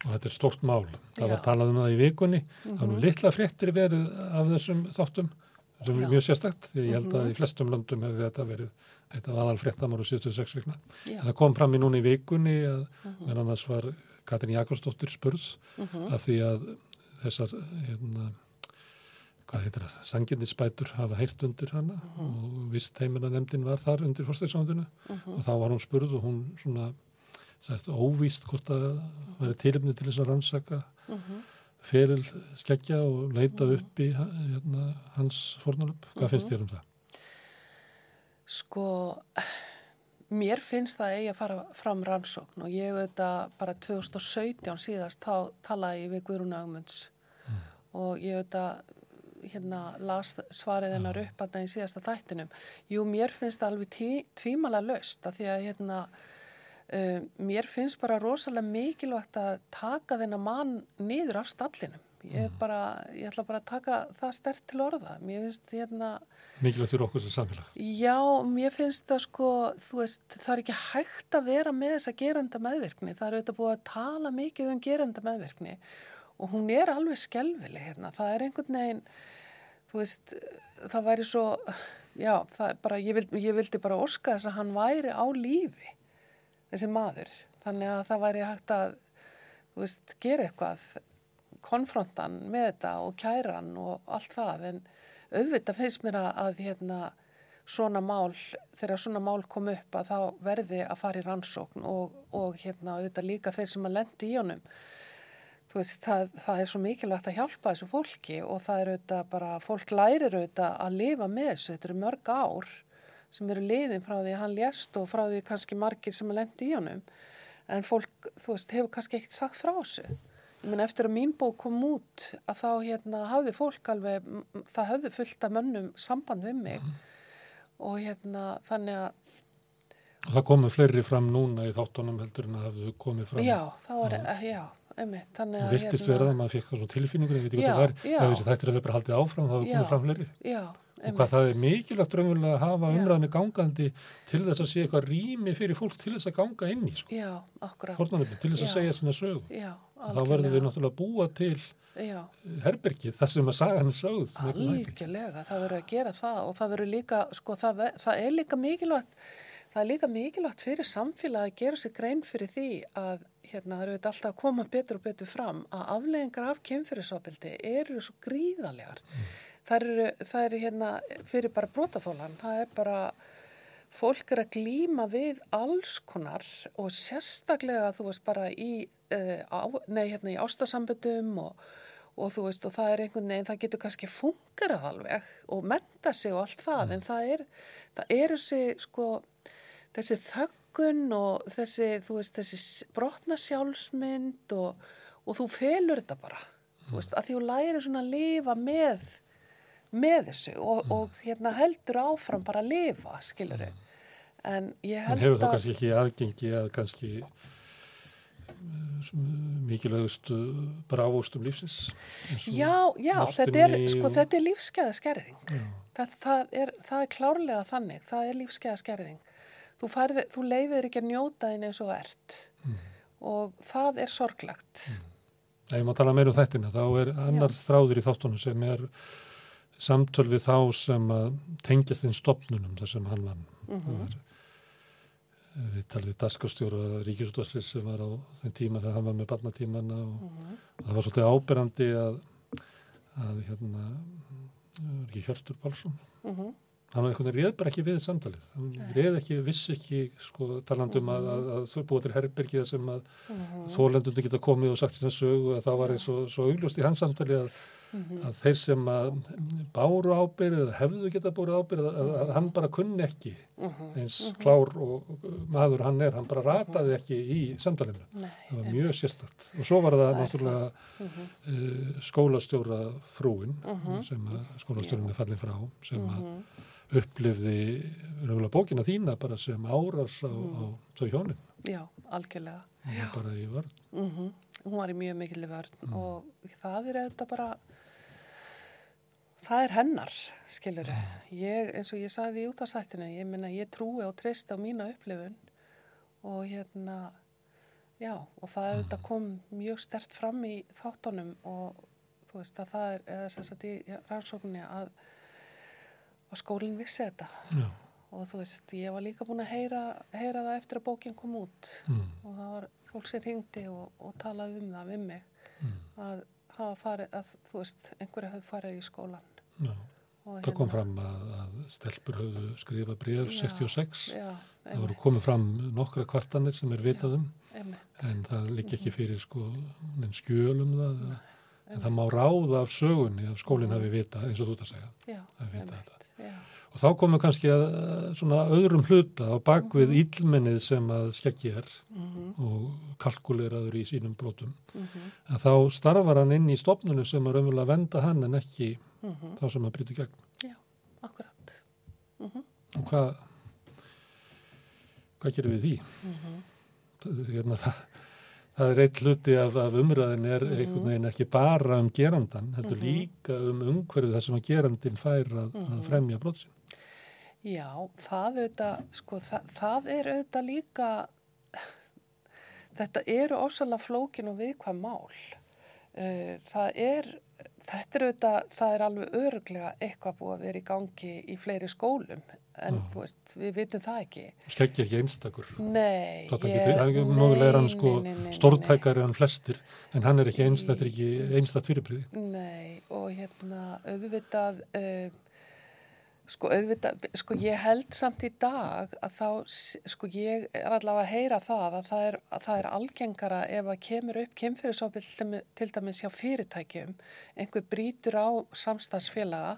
Og þetta er stórt mál. Það var Já. talað um það í vikunni. Það var Mhm. litla fréttir verið af þessum þáttum, sem Já. er mjög sérstakt, ég held að Mhm. í flestum löndum hefði þetta verið eitt af aðal fréttamar og 76 vikna. Það kom fram í núna í vikunni að Mhm. meðan annars var Katrin Jakobsdóttir spurð mhm, af því að þessar, hérna, hvað heitir það, sanginnispætur hafa heyrt undir hana Mhm. og vist heimina nefndin var þar undir fórstæðsándinu mhm, og þá var hún spurð og hún svona sætt óvíst hvort að væri tilumni til þess að rannsaka mhm. feril skeggja og leita Mhm. upp í hérna, hans fórnalöp. Hvað Mhm. finnst þér um það? Sko, mér finnst það eigi að fara fram rannsókn og ég auðvitað bara 2017 síðast þá talaði ég við Guðrún Ögmunds Mm. og ég auðvitað hérna las svarið hennar upp að það í síðasta þættinum. Jú, mér finnst það alveg tí, tvímala löst að því að hérna uh, mér finnst bara rosalega mikilvægt að taka þennan mann niður af stallinum ég, mm. bara, ég ætla bara að taka það stert til orða. Mér finnst hérna... Mikilvægt fyrir okkur sem samfélag. Já, mér finnst það sko, veist, það er ekki hægt að vera með þessa gerenda meðvirkni. Það er auðvitað búið að tala mikið um gerenda meðvirkni og hún er alveg skelvileg hérna. Það er einhvern veginn, veist, það væri svo, já, það bara, ég vildi, ég vildi bara orska þess að hann væri á lífi, þessi maður. Þannig að það væri hægt að, veist, gera eitthvað konfrontan með þetta og kæran og allt það en auðvitað finnst mér að, hérna, svona mál, þegar svona mál kom upp að þá verði að fara í rannsókn og, og hérna auðvitað líka þeir sem að lendi í honum. Veist, það, það er svo mikilvægt að hjálpa þessu fólki og það er auðvitað bara, fólk lærir auðvitað að lifa með þessu, þetta eru mörg ár sem eru liðin frá því að hann lést og frá því kannski margir sem að lendi í honum. En fólk, þú veist, hefur kannski ekkert sagt frá þessu Menn eftir að mín bók kom út að þá hérna hafði fólk alveg, það hafði fullt af mönnum samband við mig mm. og hérna þannig að... Og það komið fleiri fram núna í þáttunum heldur en að hafðu komið fram. Já, þá var, já, já einmitt. Þannig að... Það virtist hérna... verða að maður fikk það svona tilfinningur, ég veit ekki hvað það er, það þessi þættir að þau bara haldið áfram, það hafðu komið fram fleiri. Já, og hvað það er mikilvægt raunverulega að hafa umræðinu gangandi til þess að sé eitthvað rými fyrir fólk til þess að ganga inn í sko. Já, til þess að Já. segja svona sög. Þá verður við náttúrulega búa til Já. herbergið þar sem að saga hann sögð. Algjörlega, það verður að gera það og það verður líka, sko, það, það er líka mikilvægt, það er líka mikilvægt fyrir samfélagi að gera sér grein fyrir því að hérna það eru alltaf að koma betur og betur fram að afleggingar af kynfyrirsopildi eru svo gríðalegar. Mm það eru, það eru hérna fyrir bara brotaþólan, það er bara fólk er að glýma við alls konar og sérstaklega þú veist bara í, uh, á, nei, hérna, í ástasamböndum og, og þú veist og það er einhvern veginn, það getur kannski fungerað alveg og menta sig og allt það mm. en það er, það er þessi sko, þessi þöggun og þessi, þú veist, þessi brotna sjálfsmynd og, og þú felur þetta bara, mm. þú veist, að því þú læri svona að lifa með með þessu og, mm. og hérna, heldur áfram bara að lifa, skilur þau. En ég held að... En hefur það kannski ekki aðgengi að kannski mikilvægust bara ávóstum lífsins? Já, já, þetta er, sko, og... þetta er lífskeiða skerðing. Það, það, er, það er klárlega þannig, það er lífskeiða skerðing. Þú, þú leiðir ekki að njóta þín eins og ert mm. og það er sorglagt. Mm. Ef má tala meira um þettina, þá er annar já. þráður í þáttunum sem er samtöl við þá sem að tengjast þinn stopnunum þar sem hann vann. Mm -hmm. Við talum við daskarstjóra Ríkisútvarslis sem var á þenn tíma þegar hann var með barnatímanna og, mm -hmm. og það var svolítið áberandi að, að hérna, ekki Hjörtur Pálsson, mm -hmm. hann var einhvern veginn réð bara ekki við samtalið. Hann réð ekki, vissi ekki, sko, talandum að, að, að þú búið til herbergið sem að mhm. þólendunni geta komið og sagt sína sögu að það var eins og augljóst í hans samtalið að Mm -hmm. að þeir sem að báru ábyrðið eða hefðu geta búið ábyrðið að, að, að hann bara kunni ekki mm -hmm. eins mhm. klár og maður hann er, hann bara rataði ekki í samtalinu. Það var mjög sérstætt og svo var það náttúrulega mm -hmm. uh, skólastjóra frúin mhm. sem skólastjórin er fallið frá sem að mhm. upplifði rögulega bókina þína bara sem áras á, á þau hjónin. Já, algjörlega. Já. Bara í vörð. Hún var í mjög mikilvæg vörð og það er þetta bara það er hennar, skilur ég, eins og ég saði í útastættinu ég minna, ég trúi og treyst á mína upplifun og hérna já, og það mm. kom mjög stert fram í þáttunum og þú veist að það er eða þess að í rannsókninni að, að skólinn vissi þetta já. og þú veist, ég var líka búin að heyra, heyra það eftir að bókinn kom út mm. og það var fólk sem ringdi og, og talaði um það við mig mm. að hafa farið, að þú veist, einhverju hafi farið í skólan Já, það hérna, kom fram að, að stelpur hafðu skrifað breyf 66, já, það voru komið fram nokkra kvartanir sem er vitað um en það lík ekki mhm. fyrir sko skjölum það Nei, en það má ráða af sögunni að skólinn hafi vita eins og þú þetta. segja já, og þá komum kannski að svona öðrum hluta á bakvið ílmennið sem að skeggi er mm -hmm. og kalkuleraður í sínum brotum mm -hmm. að þá starfar hann inn í stopnunu sem að raunverulega venda hann en ekki mm -hmm. þá sem að brytja gegn. Já, akkurat. -hmm. Og hvað, hvað gerum við því? Það, hérna, það, það er eitt hluti af, af umræðin er Mhm. einhvern veginn ekki bara um gerandan, heldur Mhm. líka um umhverfið þar sem að gerandin fær að, að Mhm. fremja brotsin. Já, það, auðvitað, sko, það, það er auðvitað líka, þetta eru ósala flókin og viðkvæm mál. Uh, það er, þetta er auðvitað, það er alveg öruglega eitthvað búið að vera í gangi í fleiri skólum, en þú veist, við vitum það ekki. Skeggja ekki einstakur. Nei, Það er ekki, mögulega er hann sko stórtækari en flestir, en hann er ekki einst, þetta ekki einstatt fyrirbriði. Nei, og hérna auðvitað uh, sko auðvitað, sko ég held samt í dag að þá, sko ég er allavega að heyra það að það er, að það er algengara ef að kemur upp kemfyrirsópil til dæmis hjá fyrirtækjum, einhver brýtur á samstagsfélaga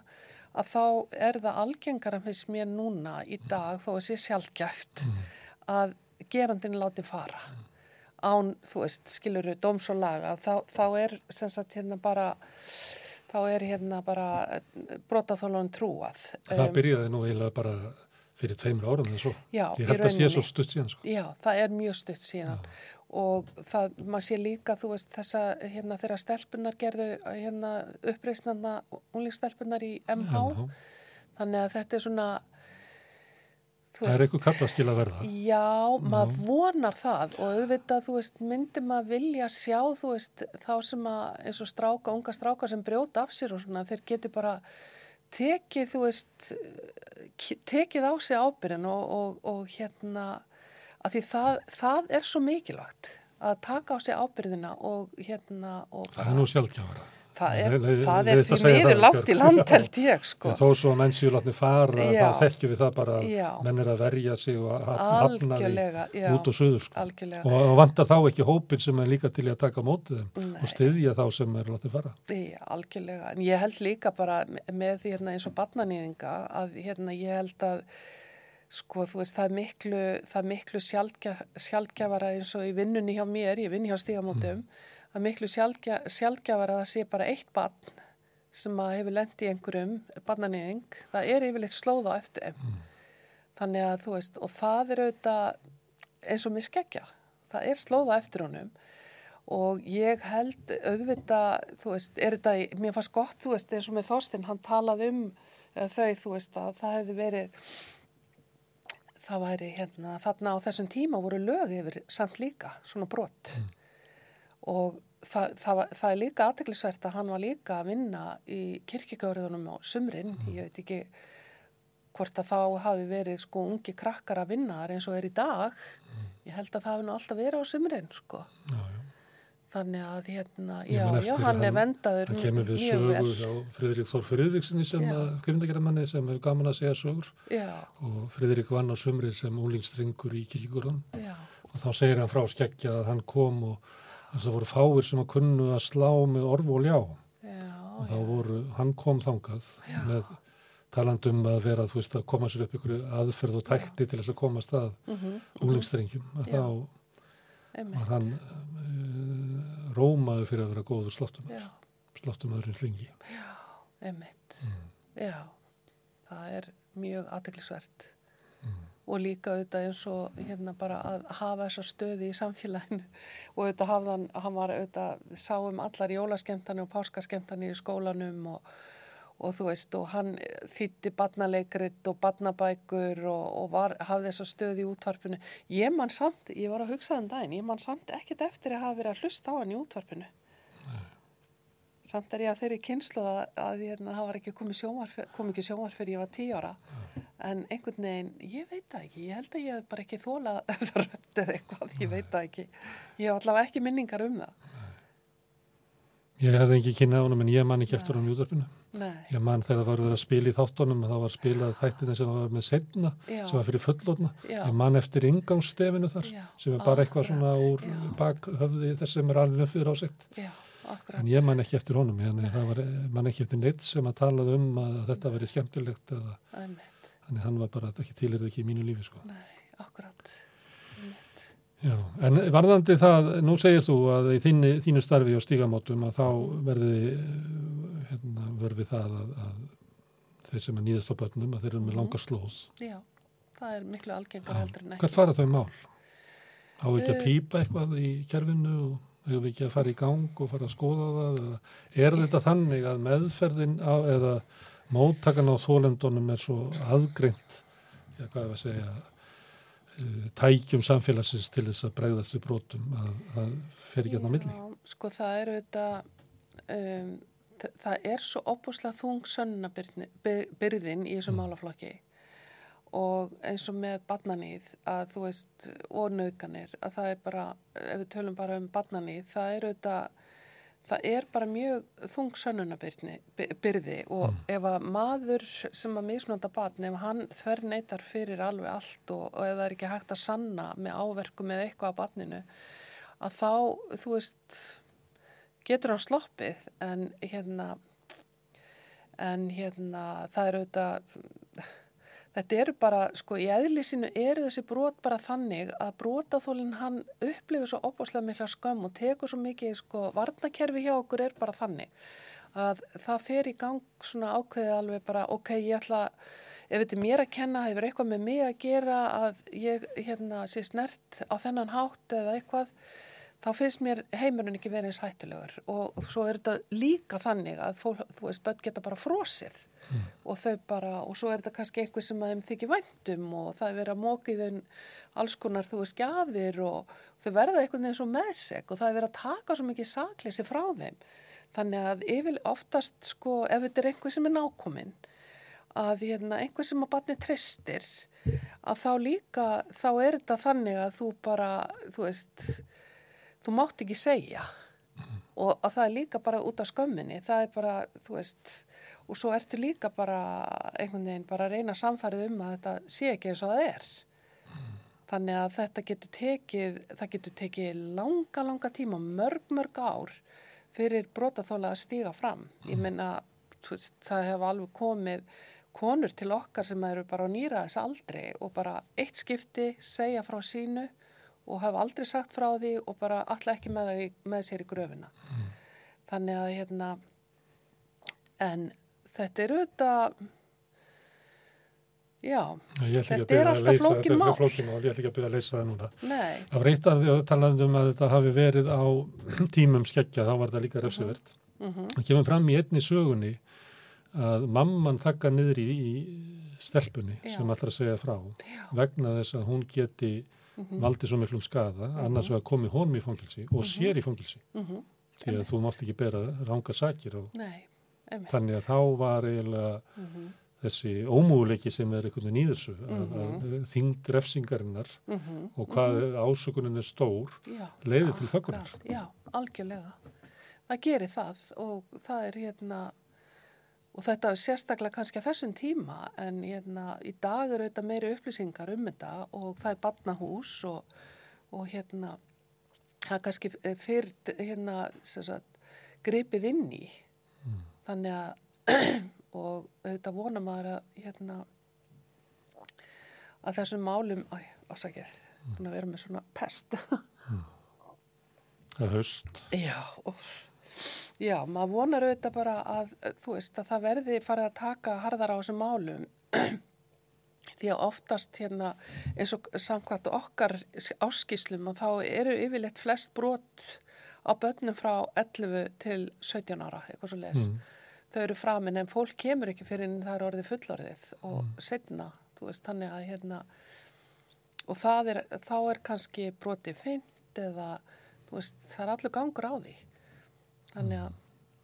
að þá er það algengara finnst mér núna í dag þó að sé sjálfgæft að gerandin láti fara. Án, þú veist, skiluru dóms og laga, þá, þá er sem sagt hérna bara þá er hérna bara brotaþólan trúað. Það byrjaði nú eiginlega bara fyrir tveimur árum eða svo. Já, Ég í held að sé rauninni. svo stutt síðan sko. Já, það er mjög stutt síðan og það, maður sé líka, þú veist, þessa, hérna, þeirra stelpunar gerðu, hérna, uppreisnarna, unglingsstelpunar í MH, MH. þannig að þetta er svona, þú Það er eitthvað kallaskil að verða. Já, maður vonar það og auðvitað, þú veist, myndi maður vilja sjá, þú veist, þá sem að eins og stráka, unga stráka sem brjóta af sér og svona, þeir geti bara tekið, þú veist, ki- tekið á sig ábyrðin og, og, og hérna, að því það, það er svo mikilvægt að taka á sig ábyrðina og hérna, og Það er nú sjálfgjafara. Það er, Nei, nei, það er því miður það, langt í land held ég, sko. Þó svo að menn séu látni fara, Já. þá þekkjum við það bara Já. menn er að verja sig og hafna því út og söður. Sko. Og, og vanta þá ekki hópin sem er líka til að taka mótið þeim Nei. og styðja þá sem er látni fara. Já, algjörlega. En ég held líka bara með hérna eins og barnanýðinga að hérna ég held að sko þú veist það er miklu, það er miklu sjálfgja, sjálfgjafara eins og í vinnunni hjá mér, ég vinn hjá stígamótum, það er miklu sjálfgja, sjálfgjafara að það sé bara eitt barn sem að hefur lent í einhverjum barnanýðing, það er yfirleitt slóð á eftir þeim. Þannig að þú veist, og það er auðvitað eins og mér skeggja, það er slóð á eftir honum og ég held auðvitað, þú veist, er þetta, mér fannst gott, þú veist, eins og með Þorstein, hann talaði um uh, þau, þú veist, að það hefði verið, það væri hérna, þarna á þessum tíma voru lög yfir samt líka, svona brott. Og það, það, það er líka aðteklisvert að hann var líka að vinna í kirkigöriðunum á sumrin, ég veit ekki hvort að þá hafi verið sko ungi krakkar að vinna þar eins og er í dag. Ég held að það hafi nú alltaf verið á sumrin, sko. Já, já. Þannig að hérna, já, já, hann er hann- vendaður Það kemur við mjög sögu vel. hjá Friðrik Þór Friðriksinni sem Já. kvindagerðamanni sem hefur gaman að segja sögur Já, og Friðrik vann á sumrið sem úlingstrengur í kirkjugurðan já, og þá segir hann frá skeggja að hann kom og það voru fáir sem að kunnu að slá með orf og ljá já, og þá voru, hann kom þangað Já. með talandum að vera þú veist að koma sér upp ykkur aðferð og tækni til þess að komast að mhm, úlingstrengjum að Já. þá var hann uh, rómaður fyrir að vera góður sláttum já, sláttumöðurinn slingi einmitt, Mm. já, það er mjög aðteklisvert Mm. Og líka auðvitað eins og hérna bara að hafa þessa stöði í samfélaginu og auðvitað hafði hann, var auðvitað, sáum allar jólaskemtani og páskaskemtani í skólanum og, og þú veist, og hann þýtti barnaleikrit og barnabækur og, og var, hafði þessa stöði í útvarpinu. Ég man samt, ég var að hugsa um daginn, ég man samt ekkit eftir að hafa verið að hlusta á hann í útvarpinu. Samt er ég að þeirri kynslu að, að hérna, það var ekki komið sjónvarf, kom ekki sjónvarf fyrir ég var tíu ára. En einhvern veginn, ég veit það ekki, ég held að ég hef bara ekki þólað þessa rödd eða eitthvað, ég veit það ekki. Ég hef allavega ekki minningar um það. Ég hefði ekki kynnað honum en ég man ekki eftir honum í útvarpinu. Nei, Ég man þegar það var að spila í þáttunum og það var spilað þættina sem var með setna, Já. sem var fyrir fullotna. Já. Ég man eftir ingangsstefinu þar, Já, sem er bara eitthvað svona úr bakhöfði þess sem er alveg fyrir ásett. já, akkurat. En ég man ekki eftir honum, þannig það var, man ekki eftir neitt sem að talað um að þetta veri skemmtilegt eða, þannig hann var bara ekki tilirði ekki í mínu lífi, sko. nei, akkurat. Já, en varðandi það, nú segir þú að í þínu, þínu starfi og stígamótum að þá verði, eh, hérna, verði það að, að þeir sem er nýðast á börnum, að þeir eru með Mhm. langa slóð. Já, það er miklu algengar heldur en ekki. Hvert fara þau mál? Á ekki að pýpa eitthvað í kerfinu og hefur ekki að fara í gang og fara að skoða það? Eða er þetta þannig að meðferðin á, eða móttakan á þólendunum er svo aðgreint já, hvað er að segja uh, tækjum samfélagsins til þess að bregðast við brotum að það fer ekki að ná milli? Sko það eru þetta um, þa- það er svo opuslega þung sönnabyrðin í þessum málaflokki og eins og með barnanýð að þú veist og naukanir að það er bara, ef við tölum bara um barnanýð, það er auðvitað það er bara mjög þung sönnunabyrði og ef að maður sem að misnóta barn, ef hann þver neytar fyrir alveg allt og, og ef það er ekki hægt að sanna með áverkum eða eitthvað á barninu að þá, þú veist getur hann sloppið. En hérna en hérna það er auðvitað þetta eru bara, sko, í eðlisínu eru þessi brot bara þannig að brotaþólinn hann upplifir svo opáslega mikla skömm og tekur svo mikið, sko, varnakerfi hjá okkur er bara þannig að það fer í gang svona ákveði alveg bara, ok, ég ætla ef þetta er mér að kenna, hefur eitthvað með mig að gera að ég, hérna, sé snert á þennan hátt eða eitthvað þá finnst mér heimurinn ekki verið eins hættulegur. Og, og svo er þetta líka þannig að fólk, þú veist, börn geta bara frosið. Og þau bara, og svo er þetta kannski einhver sem að þeim þykir væntum og það er verið að í þeim alls konar, þú veist, gjafir og þau verða einhvern veginn svo meðseg og það er verið að taka svo mikið sakleysi frá þeim. Þannig að yfir oftast, sko, ef þetta er einhver sem er nákominn, að hérna, einhver sem að barni tristir, að þá líka, þá er þetta þannig að þú bara, þú veist, þú mátt ekki segja og að það er líka bara út af skömminni, það er bara, þú veist, og svo ertu líka bara einhvern veginn bara að reyna samfærið um að þetta sé ekki eins og það er. Þannig að þetta getur tekið, það getur tekið langa, langa tíma, mörg, mörg ár fyrir brotaþóla að stíga fram. Ég meina, þú veist, það hefur alveg komið konur til okkar sem eru bara á nýra þess aldrei og bara eitt skipti segja frá sínu og hafa aldrei sagt frá því og bara alltaf ekki með, það, með sér í gröfina. Þannig að hérna, en þetta er auðvitað, já, Þetta er alltaf flókin þetta mál. flókin mál, ég ætla ekki að byrja að leysa það núna. nei, Það var eitt að því að talaðum um að þetta hafi verið á tímum skeggja, þá var þetta líka refsivert. mhm, Það kemur fram í einni sögunni að mamman þakka niður í, í stelpunni Já. sem allra segja frá já, vegna þess að hún geti mhm, valdið svo miklum skada, annars vegar komið honum í fangilsi og sér í fangilsi mhm, því að þú mátt ekki bera ranga sakir og nei, þannig að þá var eiginlega mhm, þessi ómúleiki sem er einhvern veginn í þessu að, Mhm. þyngd refsingarinnar mhm, og hvað ásökunin er stór já, leiðir til akkurat, Já, algjörlega. Það gerir það og það er hérna, og þetta er sérstaklega kannski að þessum tíma en hérna í dag eru þetta meiri upplýsingar um þetta og það er barnahús og, og hérna, það er kannski fyrir hérna, sagt, gripið inn í. Þannig að, og þetta vona maður að hérna, að þessum málum, æ, ásakið, búin að vera með svona pest. Það er haust. Já, og, já, maður vonar auðvitað bara að, þú veist, að það verði farið að taka harðar á þessum málum því að oftast hérna eins og samkvæmt okkar áskíslum að þá eru yfirleitt flest brot á börnum frá 11 til 17 ára, eitthvað svo les. Mm. Þau eru framin en fólk kemur ekki fyrir en það er orðið fullorðið og setna, þú veist, þannig að hérna og er, þá er kannski broti fint eða, þú veist, það er allur gangur á því. Þannig að,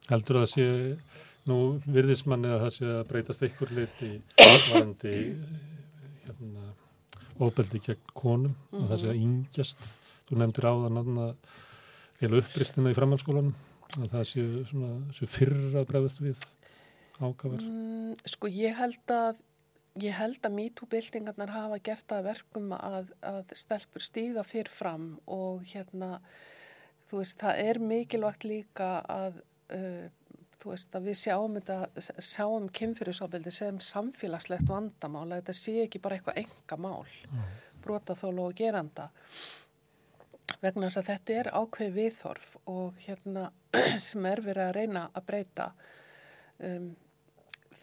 Heldur að það sé, nú virðist manni að það sé að breytast einhver liti varandi hérna, ofbeldi gegn konum, að það sé að yngjast. Þú nefndir áðan að heila uppristina í framhalskólanum, að það sé, svona, sé fyrr að bregðast við ákafar. mm, sko, ég held að ég held að MeToo-byltingarnar hafa gert það að verkum að, að stelpur stíga fyrr fram og hérna, þú veist, það er mikilvægt líka að, uh, þú veist, að við sjáum þetta, sjáum kynfyrirsofbeldi sem samfélagslegt vandamál, að þetta sé ekki bara eitthvað enga mál, brotaþólu og geranda. Vegna þess að þetta er ákveð viðþorf og hérna sem er verið að reyna að breyta um,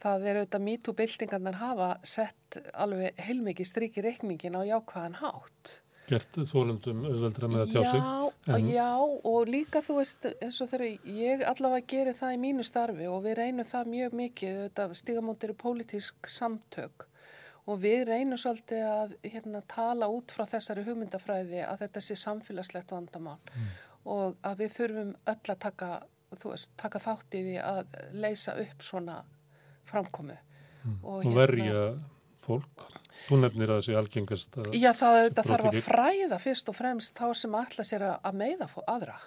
það er auðvitað MeToo-byltingarnar hafa sett alveg heilmikið stríki reikningin á jákvæðan hátt gert þólundum auðveldra með að tjá sig. Já, en- já, og líka þú veist eins og þegar ég allavega geri það í mínu starfi og við reynum það mjög mikið, þetta stigamót eru pólitísk samtök og við reynum svolítið að hérna, tala út frá þessari hugmyndafræði að þetta sé samfélagslegt vandamál og að við þurfum öll að taka, veist, taka þátt í því að leysa upp svona framkomu. og hérna- verja fólk. Þú nefnir að það sé algengast að Já, það brot þarf að fræða fyrst og fremst þá sem ætla sér að- meiða aðra.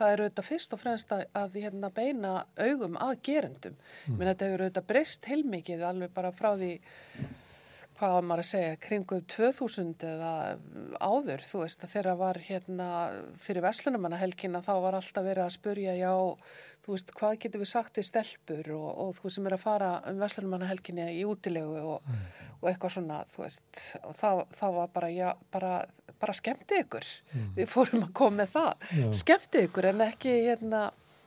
Það eru auðvitað fyrst og fremst að, að hérna, beina augum að gerendum. Mm. Menn þetta hefur auðvitað breyst heilmikið alveg bara frá því hvað var maður að segja, kringum 2000 eða áður, þú veist, þeirra var hérna fyrir Veslunumannahelgina þá var alltaf verið að spurja, já, þú veist, hvað getur við sagt við stelpur og, og þú sem er að fara um Veslunumannahelginni í útilegu og, og eitthvað svona, þú veist, og það, það var bara, já, bara, bara skemmti ykkur. Við fórum að koma með það. Já. Skemmti ykkur en ekki, hérna,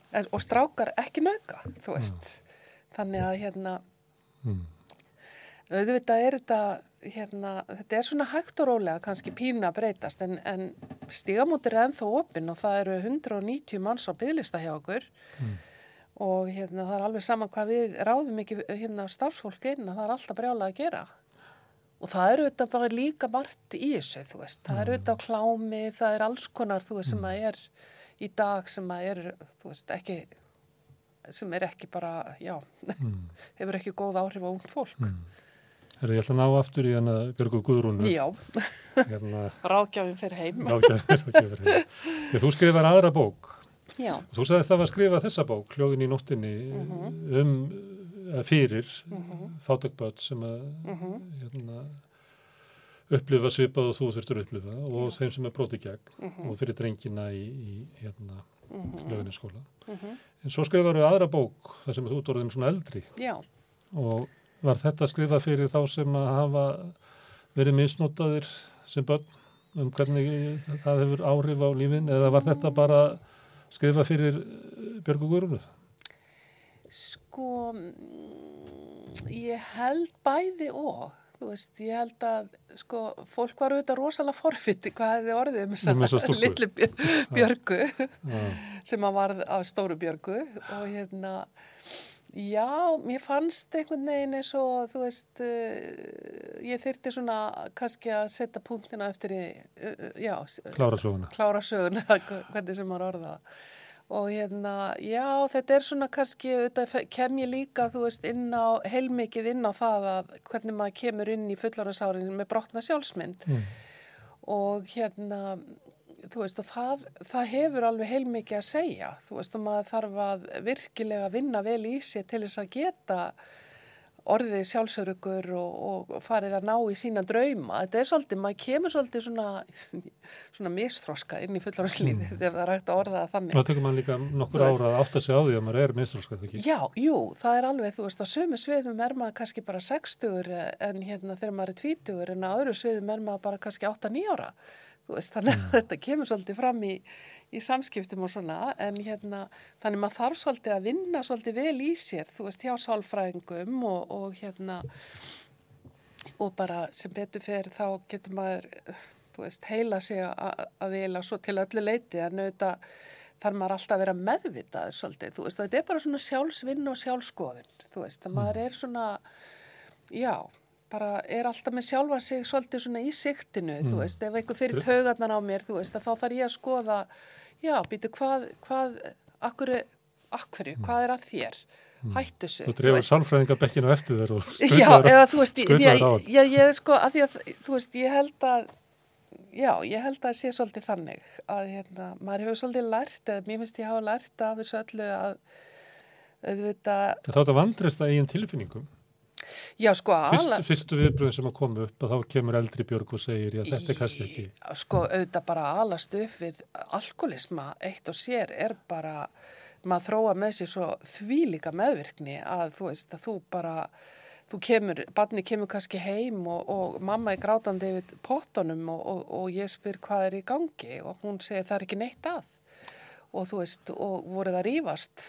en, og strákar ekki nauka, þú veist. Þannig að, hérna, mm, auðvitað er þetta, hérna, þetta er svona hægt og rólega kannski pína að breytast en, en stígamótir er ennþá opinn og það eru 190 manns á bygglista hjá okkur. Og hérna það er alveg saman hvað við ráðum ekki hérna starfsfólk inn að það er alltaf brjálega að gera. Og það eru þetta bara líka margt í þessu þú veist, það eru þetta á klámi það er alls konar þú veist sem að er í dag sem að er þú veist ekki sem er ekki bara, já, hefur ekki góð áhrif á ung fólk. Herra, ég ætla að ná aftur í hana Björgu Guðrúnu. Já, Hérna, ráðgjafin fyrir heim. ráðgjafir, ráðgjafir. Þegar þú skrifar aðra bók, Já, þú sagðist að skrifa þessa bók, Hljóðin í nóttinni, um, uh, fyrir mm fátökböld sem að hérna, upplifa svipað og þú þurftur að upplifa og þeim sem er brotið gegn og fyrir drengina í, í hérna, lögninskóla. En svo skrifar við aðra bók, þar sem þú orðin svona eldri. Já, og var þetta skrifað fyrir þá sem að hafa verið misnotaðir sem börn? Um hvernig það hefur áhrif á lífin? Eða var þetta bara skrifað fyrir eh, Björgu Guðrúnu? sko, mm, ég held bæði og, þú veist, ég held að, sko, fólk var auðvitað rosalega forfitti hvað hefði orðið um Um þessa þessa stúlku. litlu björ- björgu sem að varð af stóru björgu. Og hérna, já, mér fannst einhvern veginn eins og, þú veist, uh, ég þyrti svona kannski að setja punktina eftir í, uh, já, klára söguna. klára söguna, hvernig sem maður orða. Og hérna, já, þetta er svona kannski, þetta kem ég líka, þú veist, inn á, heilmikið inn á það að hvernig maður kemur inn í fullorðansárin með brotna sjálfsmynd. Mm. Og hérna, þú veist, og það, það hefur alveg heilmikið að segja, þú veist, og maður þarf að virkilega vinna vel í sér til þess að geta orðið sjálfsörugur og, og farið að ná í sína drauma. Þetta er svolítið, maður kemur svolítið svona, svona mistróska inn í fullorðanslífi mm. þegar það er hægt að orða það þannig. Það tekur mann líka nokkur ára að átta sig á því að maður er minnstrálskað ekki. Já, jú, það er alveg, þú veist, á sömu sviðum er maður kannski bara 60 en hérna þegar maður er 20 en á öðru sviðum er maður bara kannski 8-9 ára. Þú veist, þannig að þetta kemur svolítið fram í, í samskiptum og svona, en hérna, þannig maður þarf svolítið að vinna svolítið vel í sér, þú veist, hjá sálfræðingum og, og hérna, og bara sem betur fer þá getur maður, þú veist, heila sig að, vila svo til öllu leiti, en auðvitað þarf maður alltaf að vera meðvitaður svolítið, þú veist, þetta er bara svona sjálfsvinn og sjálfskoðun, þú veist, að maður er svona, já, bara er alltaf með sjálfa sig svolítið svona í siktinu, þú veist, ef einhver fyrir taugarnar á mér, þú veist, þá þarf ég að skoða, já, býtu hvað, hvað, akkur, akkurju, hvað er að þér? Hættu sig. Þú drefur sálfræðingabekkinu eftir þér og Já, skrullar- eða þú veist, ég, ég, á ég, sko, að því að, þú veist, ég held að, já, ég held að sé svolítið þannig að, hérna, maður hefur svolítið lært, eða mér finnst ég hafa lært af þessu öllu að, auðvitað, Þá er þetta vandrist að eigin tilfinningum. Já, sko, Fyrst, ala, fyrstu viðbröðin sem að koma upp að þá kemur eldri Björg og segir já þetta er kannski ekki. sko, auðvitað bara alast upp við alkoholisma eitt og sér er bara, maður þróa með sér svo þvílíka meðvirkni að þú veist að þú bara, þú kemur, barni kemur kannski heim og, og mamma er grátandi yfir pottunum og, og, og ég spyr hvað er í gangi og hún segir það er ekki neitt að. Og þú veist, og voruð að rífast?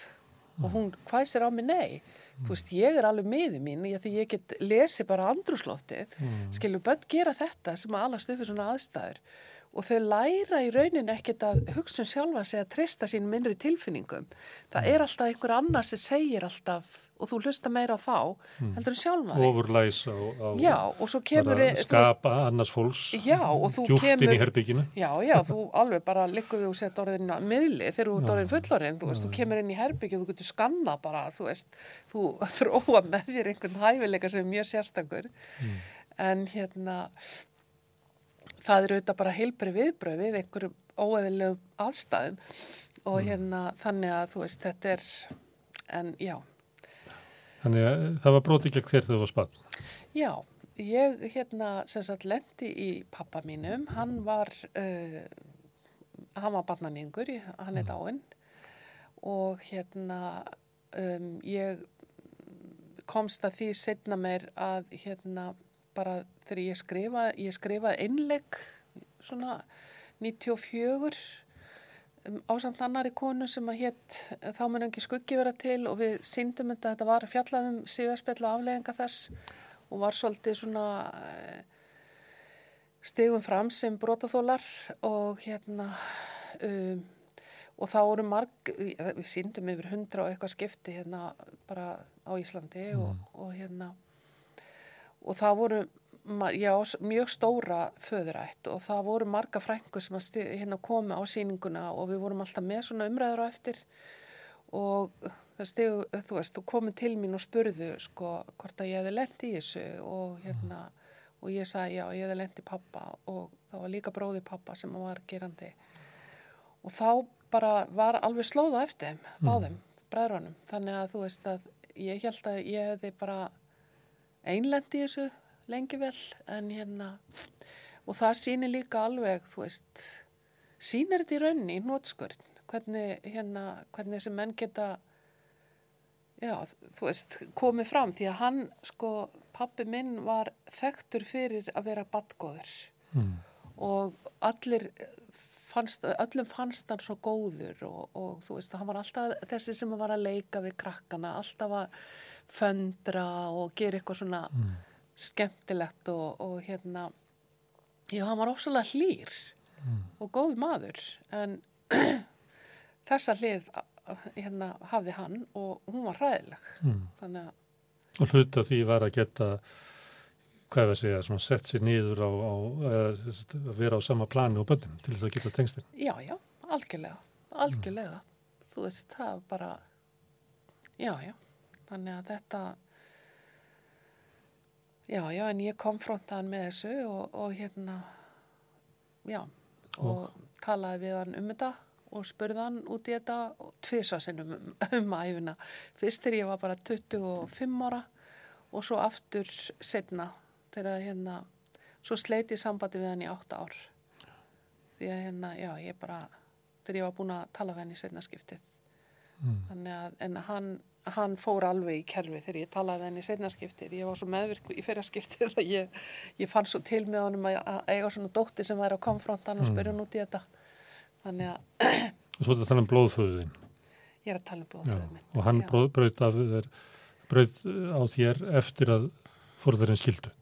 Og hún hvæsir á mig nei þú veist, ég er alveg miði mín því ég get lesi bara andrúsloftið mm. skilur börn gera þetta sem að alast upp við svona aðstæður og þau læra í raunin ekkert að hugsun sjálfa sig að treysta sín minnri tilfinningum. Það er alltaf einhver annar sem segir alltaf og þú hlusta meira á þá heldur en sjálfa þig. Ofurlæs á, á Já, og kemur... bara þú skapa annars fólks og djúpt inn í herbygginu. Já, já, þú alveg bara við og sett orðin að miðli þegar þú Já. orðin fullorinn, þú veist, þú kemur inn í herbyggju, þú getur skannað bara, þú veist, þú þróa með þér einhvern hæfileika sem er mjög sérstakur, en hérna, það er auðvitað bara heilbri viðbröð við einhverjum óeðilegum aðstæðum. Og hérna, þannig að, þú veist, þetta er, en já, Þannig að það var broti gegn þér þegar þú var spann. Já, ég hérna sem sagt lendi í pappa mínum, hann var, uh, hann var barnaningur, hann er dáinn. Og hérna um, ég komst að því setna meir að hérna bara þegar ég skrifaði, ég skrifaði einlegg svona 94 um, ásamt annari konu sem að hétt þá mun ekki skuggi vera til og við syndum þetta, þetta var fjallaðum síðaspjall og afleðinga þess og var svolítið svona eh, stigum fram sem brotaþólar og hérna um, og þá voru marg, við syndum yfir hundra og eitthvað skipti hérna bara á Íslandi og, og hérna og það voru já, mjög stóra föðurætt og það voru marga frængur sem að sti, hérna komi á sýninguna og við vorum alltaf með svona umræður á eftir og það stegu, þú veist, þú komið til mín og spurðu sko hvort að ég hefði lent í þessu og hérna og ég sagði já, ég hefði lent í pappa og það var líka bróði pappa sem var gerandi. Og þá bara var alveg slóða eftir þeim, báðum, bræðrunum. Þannig að þú veist að ég held að ég hefði bara einlend í þessu lengi vel en hérna og það sýnir líka alveg þú veist, sýnir þetta í rauninni í nótskurn, hvernig hérna, hvernig þessi menn geta já, þú veist, komið fram því að hann, sko, pappi minn var þekktur fyrir að vera badgóður Mm. og allir fannst, öllum fannst hann svo góður og, og þú veist, hann var alltaf þessi sem var að leika við krakkana, alltaf að föndra og gera eitthvað svona skemmtilegt og, og hérna, já, hann var ofsalega hlýr og góð maður, en þessa hlið hérna hafði hann og hún var hræðileg, Mm. þannig að Og hluta því var að geta, hvað er að segja, svona sett sér niður á, á að vera á sama plani og bönnum til þess að geta tengstin. Já, já, algjörlega, algjörlega. Þú veist, það bara, já, já, þannig að þetta, já, já, en ég konfrontaði hann með þessu og, og hérna, já, og talaði við hann um þetta og spurði hann út í þetta og tvisa sinnum um, um æfina. Fyrst þegar ég var bara 25 ára og svo aftur setna þegar hérna, svo sleiti ég sambandi við hann í 8 ár því að hérna, já, ég bara þegar ég var búin að tala við henni í setna skiptið Mm. þannig að, en hann hann fór alveg í kerfi þegar ég talaði henni í setna skiptið, ég var svo meðvirk í fyrra skiptið að ég, ég fann svo til með honum að, að eiga svona dótti sem væri á konfrontan og spyrja hann út í þetta þannig að Og svo þetta tala um blóðföðuðin. ég er að tala um Já. blóðföður minn Og hann Já. braut af þér, braut á þér eftir að fórðarinn skildu.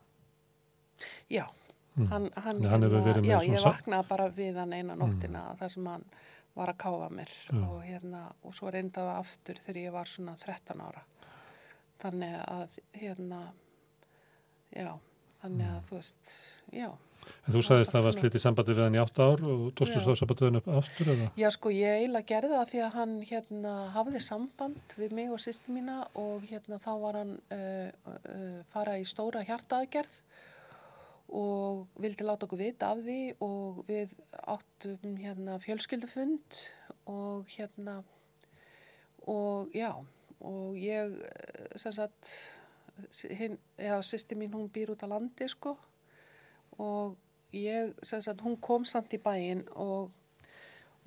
já, Mm. hann, hann, hann hefur hérna- já, ég vaknaði bara við hann eina nóttina þar sem hann var að káfa mér Já. og hérna, og svo reyndaði aftur þegar ég var svona 13 ára þannig að hérna já, þannig Mm. að þú veist já, En þú sagðist að það var slitið sambandi við hann í átta ár og tókstu Já. þá sambandið upp aftur eða? já sko ég eiginlega gerði það því að hann hérna hafði samband við mig og sýsti mína og hérna þá var hann uh, uh, fara í stóra hjartaðgerð og vildi láta okkur vita af því og við áttum hérna fjölskyldufund og hérna og já og ég eh, sem sagt hinn, já, sýsti mín hún býr út á landi sko og ég sem sagt hún kom samt í bæinn og,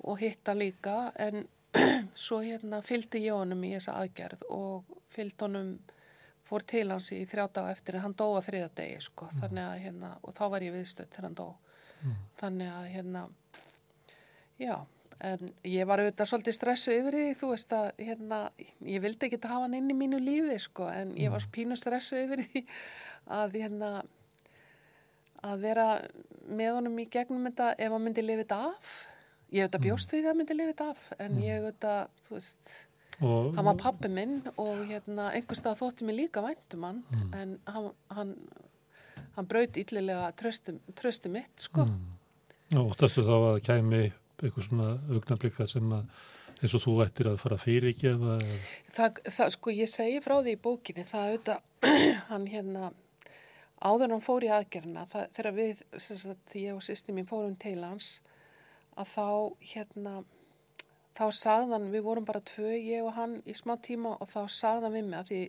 og hitta líka en svo hérna fylgdi ég honum í þessa aðgerð og fylgdi honum fór til hans í þrjá daga eftir en hann dó að þriða degi sko. Þannig að hérna og þá var ég viðstödd þegar hann dó. Þannig að hérna já en ég var auðvitað svolítið stressu yfir því þú veist að hérna ég vildi ekki hafa hann inn í mínu lífi sko en ég var svo pínu stressu yfir því að hérna að vera með honum í gegnum þetta ef hann myndi lifið af. Ég hef þetta bjóst því að hann myndi lifið af en ég hef þetta, þú veist, Og, hann var pappi minn og hérna einhvers stað þótti mér líka væntum hann Mm. en hann, hann, hann braut yllilega trösti, trösti mitt, sko. Mm. Og óttastu þá að kæmi eitthvað svona augnablika sem að eins og þú ættir að fara að fyrirgefa eða- Það, það, sko, ég segi frá því í bókinni, það auðvitað, hann hérna, áður hann fór í aðgerna, það, þegar við, sem sagt, ég og sýsti mín fórum til hans, að þá, hérna, þá sagðan, við vorum bara tvö, ég og hann í smá tíma og þá sagðan við mig að því,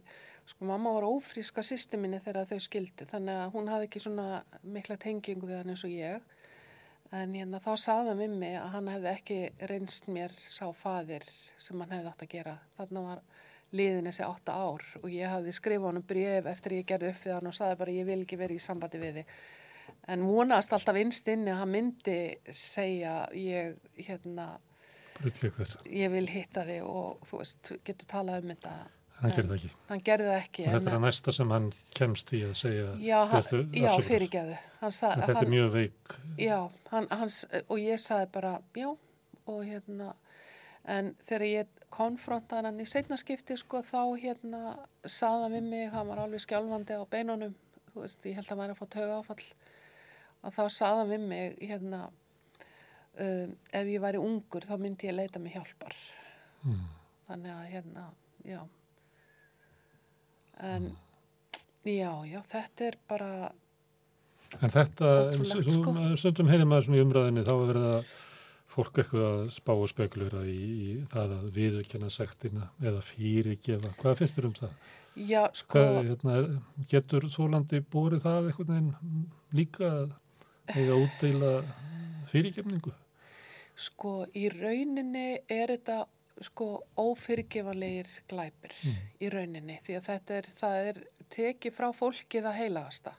sko, mamma var ófríska sýsti minni þegar þau skildu, þannig að hún hafði ekki svona mikla tengingu við hann eins og ég, en hérna, þá sagðan við mig að hann hefði ekki reynst mér sá faðir sem hann hefði átt að gera. Þarna var liðin þessi átta ár og ég hafði skrifað honum bref eftir ég gerði upp við hann og sagði bara ég vil ekki verið í sambandi við þig. En vonast alltaf innst inni að hann myndi segja ég, hérna. Ég vil hitta þig og þú veist, getur talað um þetta. Hann gerir það ekki. Hann gerði það ekki. Og þetta er að næsta sem hann kemst í að segja Já, hann, já fyrirgeðu. Hann sa, En Þetta hann, er mjög veik. Já, hann, hans, og ég sagði bara já og hérna, en þegar ég konfrontaði hann í setnaskipti sko þá hérna hann við mig, hann var alveg skjálfandi á beinunum, þú veist, ég held að hann væri að fá tauga áfall, að þá hann við mig hérna, um, ef ég væri ungur þá myndi ég leita mig hjálpar. Mm. Þannig að hérna, já. En, já, já, þetta er bara, En þetta, sko. stundum heyrir maður svona í umræðinni þá er verið að fólk eitthvað að spá og spekulera í, í það að viðurkenna sektina eða fyrirgefa. Hvað finnst þér um það? já, sko, Hvað, hérna, getur Þólandi búrið það veginn líka að eiga útdeila fyrirgefningu? Sko, í rauninni er þetta sko ófyrirgefanlegir glæpir Mm. í rauninni því að þetta er, það er tekið frá fólki það heilagasta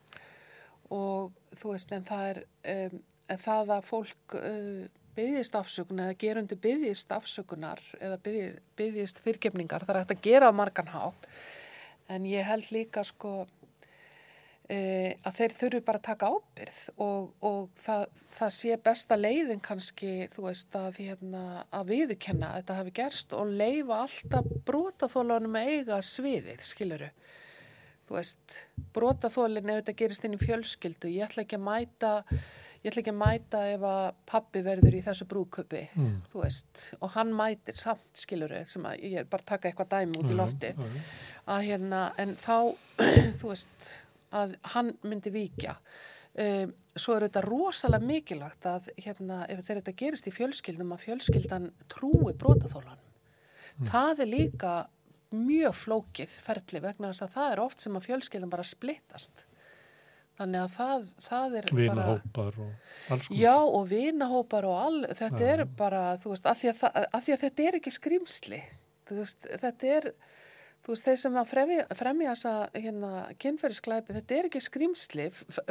og þú veist en það er um, en það að fólk uh, byggðist afsökunar eða gerundi byggðist afsökunar eða byggði- byggðist fyrirgefningar það er hægt að gera á margan hátt en ég held líka sko e, að þeir þurfi bara að taka ábyrð og, og það, það sé besta leiðin kannski, þú veist, að, hérna, að viðurkenna að þetta hafi gerst og leifa alltaf brotaþólanum að eiga sviðið, skiluru. Þú veist, brotaþólinn ef þetta gerist inn í fjölskyldu, ég ætla ekki að mæta, ég ætla ekki að mæta ef að pappi verður í þessu brúköpi, Mm. þú veist, og hann mætir samt, skiluru, sem að ég er bara að taka eitthvað dæmi út í loftið Já, já. að hérna, en þá, þú veist, að hann myndi víkja. Um, svo er þetta rosalega mikilvægt að hérna, ef þetta gerist í fjölskyldum að fjölskyldan trúi brotaþólan. Það er líka mjög flókið ferli vegna þess að það er oft sem að fjölskyldan bara splittast. Þannig að það, það er bara... Vinahópar og alls. Já, og vinahópar og all, þetta Já. er bara, þú veist, að því að, það, að því að þetta er ekki skrýmsli. Þú veist, þetta er, þú veist, þeir sem að fremja, fremja þessa hérna, kynferðisklæpi, þetta er ekki skrýmsli.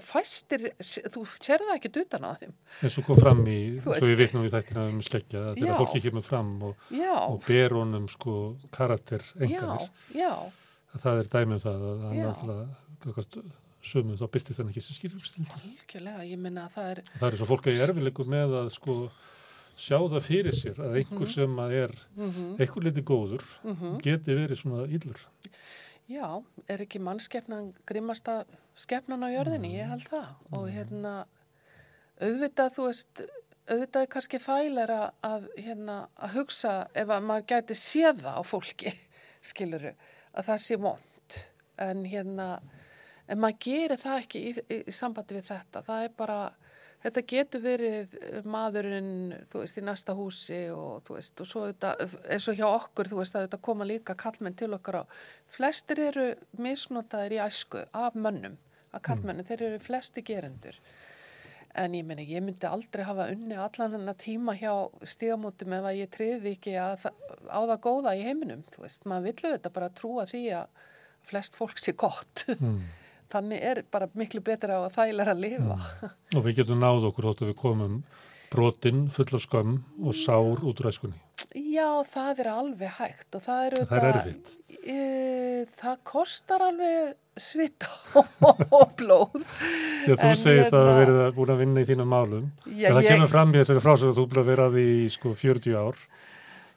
Fæstir, þú sér það ekki utan á þeim. eins og kom fram í, Þú svo við veist. vitnum í þættina um skeggja, að þegar Já. fólki kemur fram og, Já, og ber honum sko karakter já, enganir, já, að það er dæmi um það að hann Já. alltaf sömum þá byrtist hann ekki sem skýrumstil. algjörlega, ég minna að það er, Það er svo fólk að ég erfileikum með að sko sjá það fyrir sér að einhver sem að er mm einhver liti góður geti verið svona íllur. já, er ekki mannskepnan grimmasta skepnan á jörðinni, ég held það. Og hérna, auðvitað, þú veist, auðvitað er kannski þægilega að, hérna, að hugsa ef að maður gæti séð það á fólki, skiluru, að það sé vond. En hérna, en maður gerir það ekki í, í, í sambandi við þetta. Það er bara, þetta getur verið maðurinn, þú veist, í næsta húsi og þú veist, og svo þetta, eins og hjá okkur, þú veist, að þetta koma líka kallmenn til okkar á. Flestir eru misnotaðir í æsku af mönnum, að kallmennin, þeir eru flesti gerendur. En ég meina, ég myndi aldrei hafa unni allan hennar tíma hjá stígamótum ef að ég triði ekki að, það- á það góða í heiminum, þú veist. Maður villu þetta bara trúa því að flest fólk sé gott. Mm. Þannig er bara miklu betra á að þægilega að lifa. Og við getum náð okkur þótt að við komum brotinn full af skömm og sár út úr æskunni. Já, það er alveg hægt og það er Það er erfitt. e, það kostar alveg svita og blóð. Já, þú En segir það að hérna- verið að búin að vinna í þínum málum. Já, en það ég- kemur fram í þessari frásög að þú búin að vera að því í sko 40 ár.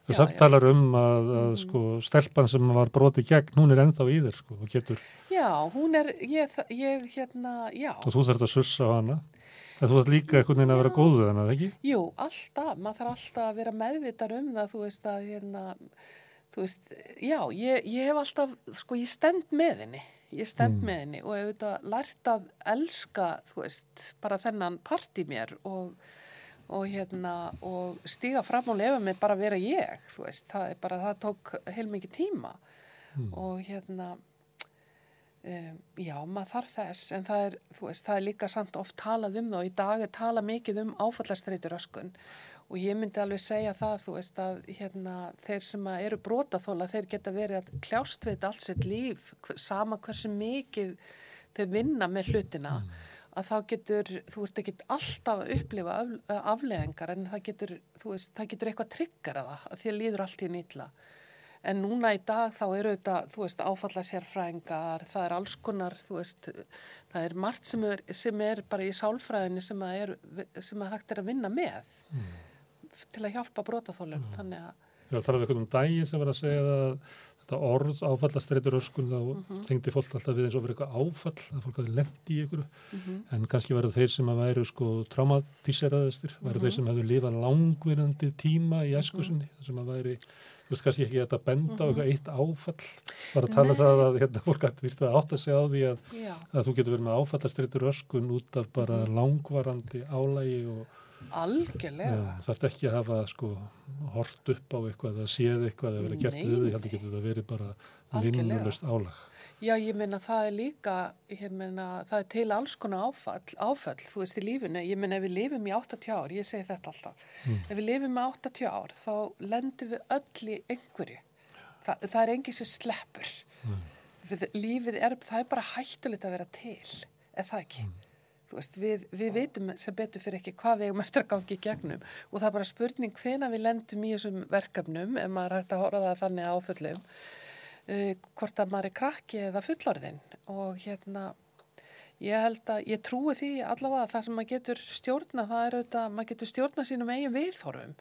Þú samt talar um að, að sko stelpan sem var brotið gegn, hún er ennþá í þér sko og getur, Já, hún er, ég, ég hérna, já. og þú þarf að sussa á hana. En þú þarf líka einhvern veginn að vera góð við hana, ekki? Jú, alltaf, maður þarf alltaf að vera meðvitar um það, þú veist að hérna, þú veist, já, ég, ég hef alltaf, sko, ég stend með henni, ég stend Mm. með henni og hef þetta lært að elska, þú veist, bara þennan part í mér og, og hérna, og stíga fram og lefa mig bara að vera ég, veist, það bara, það tók heilmikið tíma. Mm. og hérna, Um, já, maður þarf þess, en það er, veist, það er líka samt oft talað um það og í dag er talað mikið um áfallastreitur öskun og ég myndi alveg segja það, þú veist, að hérna, þeir sem eru brotaþóla, þeir geta verið að kljást við allt sitt líf, sama hversu mikið þau vinna með hlutina, að þá getur, þú ert ekki alltaf að upplifa af, afleðingar, en það getur, þú veist, það getur eitthvað tryggjara það, að því að líður allt í nýtla. En núna í dag þá eru þetta, þú veist, áfalla sérfræðingar, það er alls konar, þú veist, það er margt sem er, sem er bara í sálfræðinni sem að, er, sem að hægt er að vinna með til að hjálpa brotaþólum. Þannig að, Ég var að tala við eitthvað um daginn sem var að segja að þetta orð áfallastreitur öskun þá Mhm. tengdi fólk alltaf við eins og verið eitthvað áfall að fólk hafi lendi í ykkur mhm, en kannski væru þeir sem að væru sko traumatíseraðistir, væru Mhm. þeir sem hefðu lifað langvinandi tíma í eskusinni sem að væri, þú veist kannski ekki þetta benda á eitthvað eitt áfall bara að tala Mhm. Nei. það að hérna fólk að þýrt að átta sig á því að, að þú getur verið með áfallastreitur öskun út af bara Mhm. langvarandi álægi og algjörlega. Já, þarf ekki að hafa sko hort upp á eitthvað eða séð eitthvað eða verið gert Nei, við því, heldur getur það verið bara vinnulöst álag. Já, ég meina það er líka, ég meina það er til alls konar áfall, áfall, þú veist, í lífinu. Ég meina ef við lifum í 80 ár, ég segi þetta alltaf, Mm. ef við lifum í 80 ár þá lendum við öll í einhverju. Þa, það er engin sem sleppur. Mm. Lífið er, það er bara hættulegt að vera til, er það ekki? Þú veist, við, við veitum sem betur fyrir ekki hvað við eigum eftir að gangi í gegnum og það er bara spurning hvena við lendum í þessum verkefnum, ef maður hægt að horfa það þannig áföllum, uh, hvort að maður er krakki eða fullorðinn og hérna, ég held að, ég trúi því allavega að það sem maður getur stjórna, það er auðvitað, maður getur stjórna sínum eigin viðhorfum.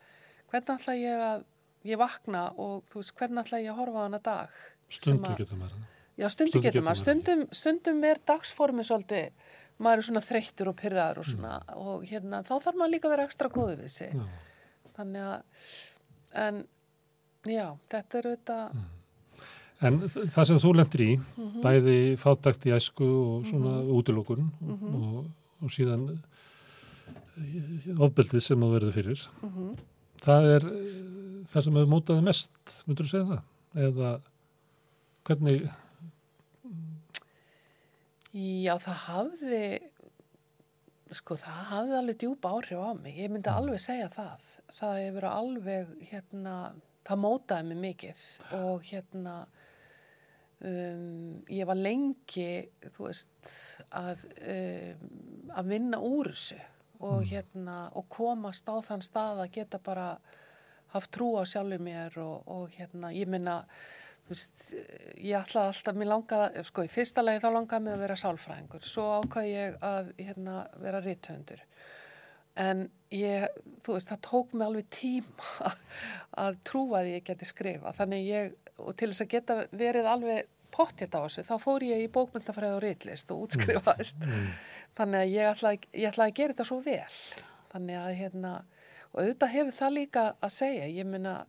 Hvernig ætla ég að, ég vakna og þú veist, hvernig ætla ég að horfa á hana dag? Stundu að- getur maður. Já, stundum Stundum getur maður Stundum, stundum er dagsformi svolítið, maður er svona þreyttur og pyrraður og svona og hérna, þá þarf maður líka að vera ekstra góðu við sig. Já. Þannig að, en já, þetta er auðvitað, En þ- það sem þú lendir í, Mhm. bæði fátakt í æsku og svona útilokun Mhm. og, og síðan eh, ofbeldið sem þú verður fyrir, mm það er eh, það sem hefur mótaði mest, myndur þú segja það? Eða hvernig, já, það hafði, sko, það hafði alveg djúpa áhrif á mig. Ég myndi alveg segja það. Það hefur alveg, hérna, það mótaði mig mikið og hérna, um, ég var lengi, þú veist, að, um, að vinna úr þessu og hérna, og komast á þann stað að geta bara haft trú á sjálfur mér og, og hérna, ég minna, þú veist, ég ætlaði alltaf, mér langaði, sko, í fyrsta lagi þá langaði mig að vera sálfræðingur, svo ákvað ég að, hérna, vera rithöndur. En ég, þú veist, það tók mig alveg tíma að trúa því ég geti skrifa. Þannig ég, og til þess að geta verið alveg pottjætt á þessu, þá fór ég í bókmyndafræði og ritlist og útskrifaðist. Þannig að ég ætlaði, ég ætlaði að gera þetta svo vel. Þannig að, hérna, og auðvitað hefur það líka að segja. Ég meina,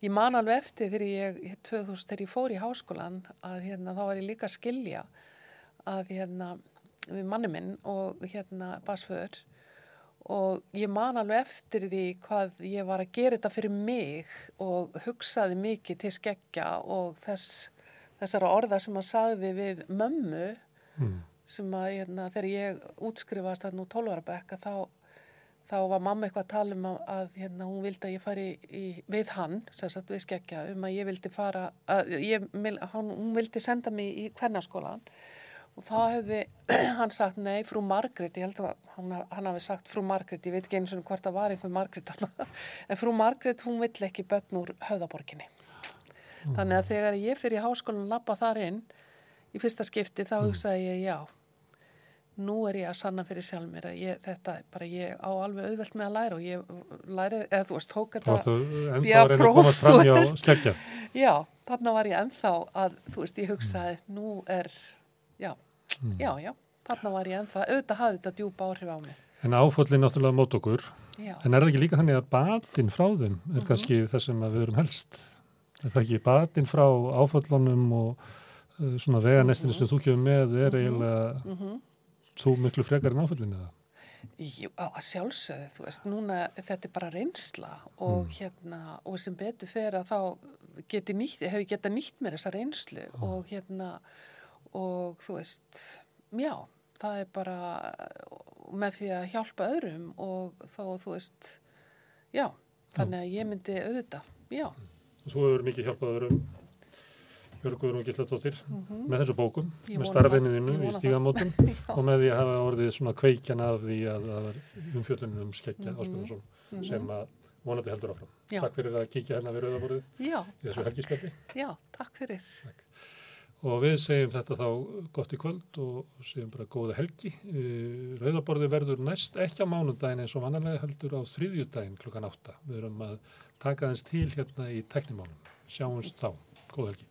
ég man alveg eftir þegar ég, 2000, þegar ég fór í háskólan, að hérna, þá var ég líka að skilja að, hérna, við manni minn og hérna, basföður, og ég man alveg eftir því hvað ég var að gera þetta fyrir mig og hugsaði mikið til skeggja og þess, þessara orða sem að sagði við mömmu mm, sem að hérna, þegar ég útskrifast að nú 12 ára bekka þá, þá var mamma eitthvað að tala um að, að hérna, hún vildi að ég fari í, við hann, sagt við skeggja, um að ég vildi fara, að ég, hann, hún vildi senda mig í kvennaskólan og þá hefði hann sagt nei, frú Margrét, ég held að hann, hann hafi sagt frú Margrét, ég veit ekki eins og hvort það var einhver Margrét þarna, en frú Margrét hún vill ekki börn úr höfðaborginni. Þannig að þegar ég fyrir háskólan lappa þar inn í fyrsta skipti þá hugsaði ég já, nú er ég að sanna fyrir sjálf mér að ég, þetta er bara ég á alveg auðvelt með að læra og ég læri, eða þú veist, tók þetta að reyna að próf, þú hjá veist. Já, þarna var ég ennþá að, þú veist, ég hugsaði, nú er, já, já, já, þarna var ég ennþá, auðvitað hafði þetta djúpa áhrif á mig. En áföllin náttúrulega mót okkur. Já, En er það ekki líka þannig að batinn frá þeim Mhm. er kannski það sem við erum helst? Er það ekki batinn frá áföllunum og uh, svona veganestinu sem þú kemur með er eiginlega mhm. Þú miklu frekar en áföllin eða? Jú, að sjálfsögðu, þú veist, núna þetta er bara reynsla og hérna, og sem betur fer að þá geti nýtt, hefur geta nýtt mér þessa reynslu og hérna, og þú veist, já, það er bara með því að hjálpa öðrum og þá, þú veist, já, þannig að ég myndi auðvitað, já, Þú hefur mikið hjálpað öðrum Björgur og Gilladóttir með þessu bókum, með starfinniðinu í stígamótum og með því að hafa orðið svona kveikjan af því að það var umfjöllunum um skeggja Mhm. Ásbjörnsson sem að vonandi heldur áfram. Já. Takk fyrir að kíkja hérna við rauðaborðið í þessu helgispjalli já, takk fyrir. og við segjum þetta þá gott í kvöld og segjum bara góða helgi. Eh, Rauðaborðið verður næst ekki á mánudaginn eins og vanalega heldur á þriðjudaginn klukkan átta. Við erum að taka þess til hérna í teknimálum. Sjáumst þá. Góða helgi.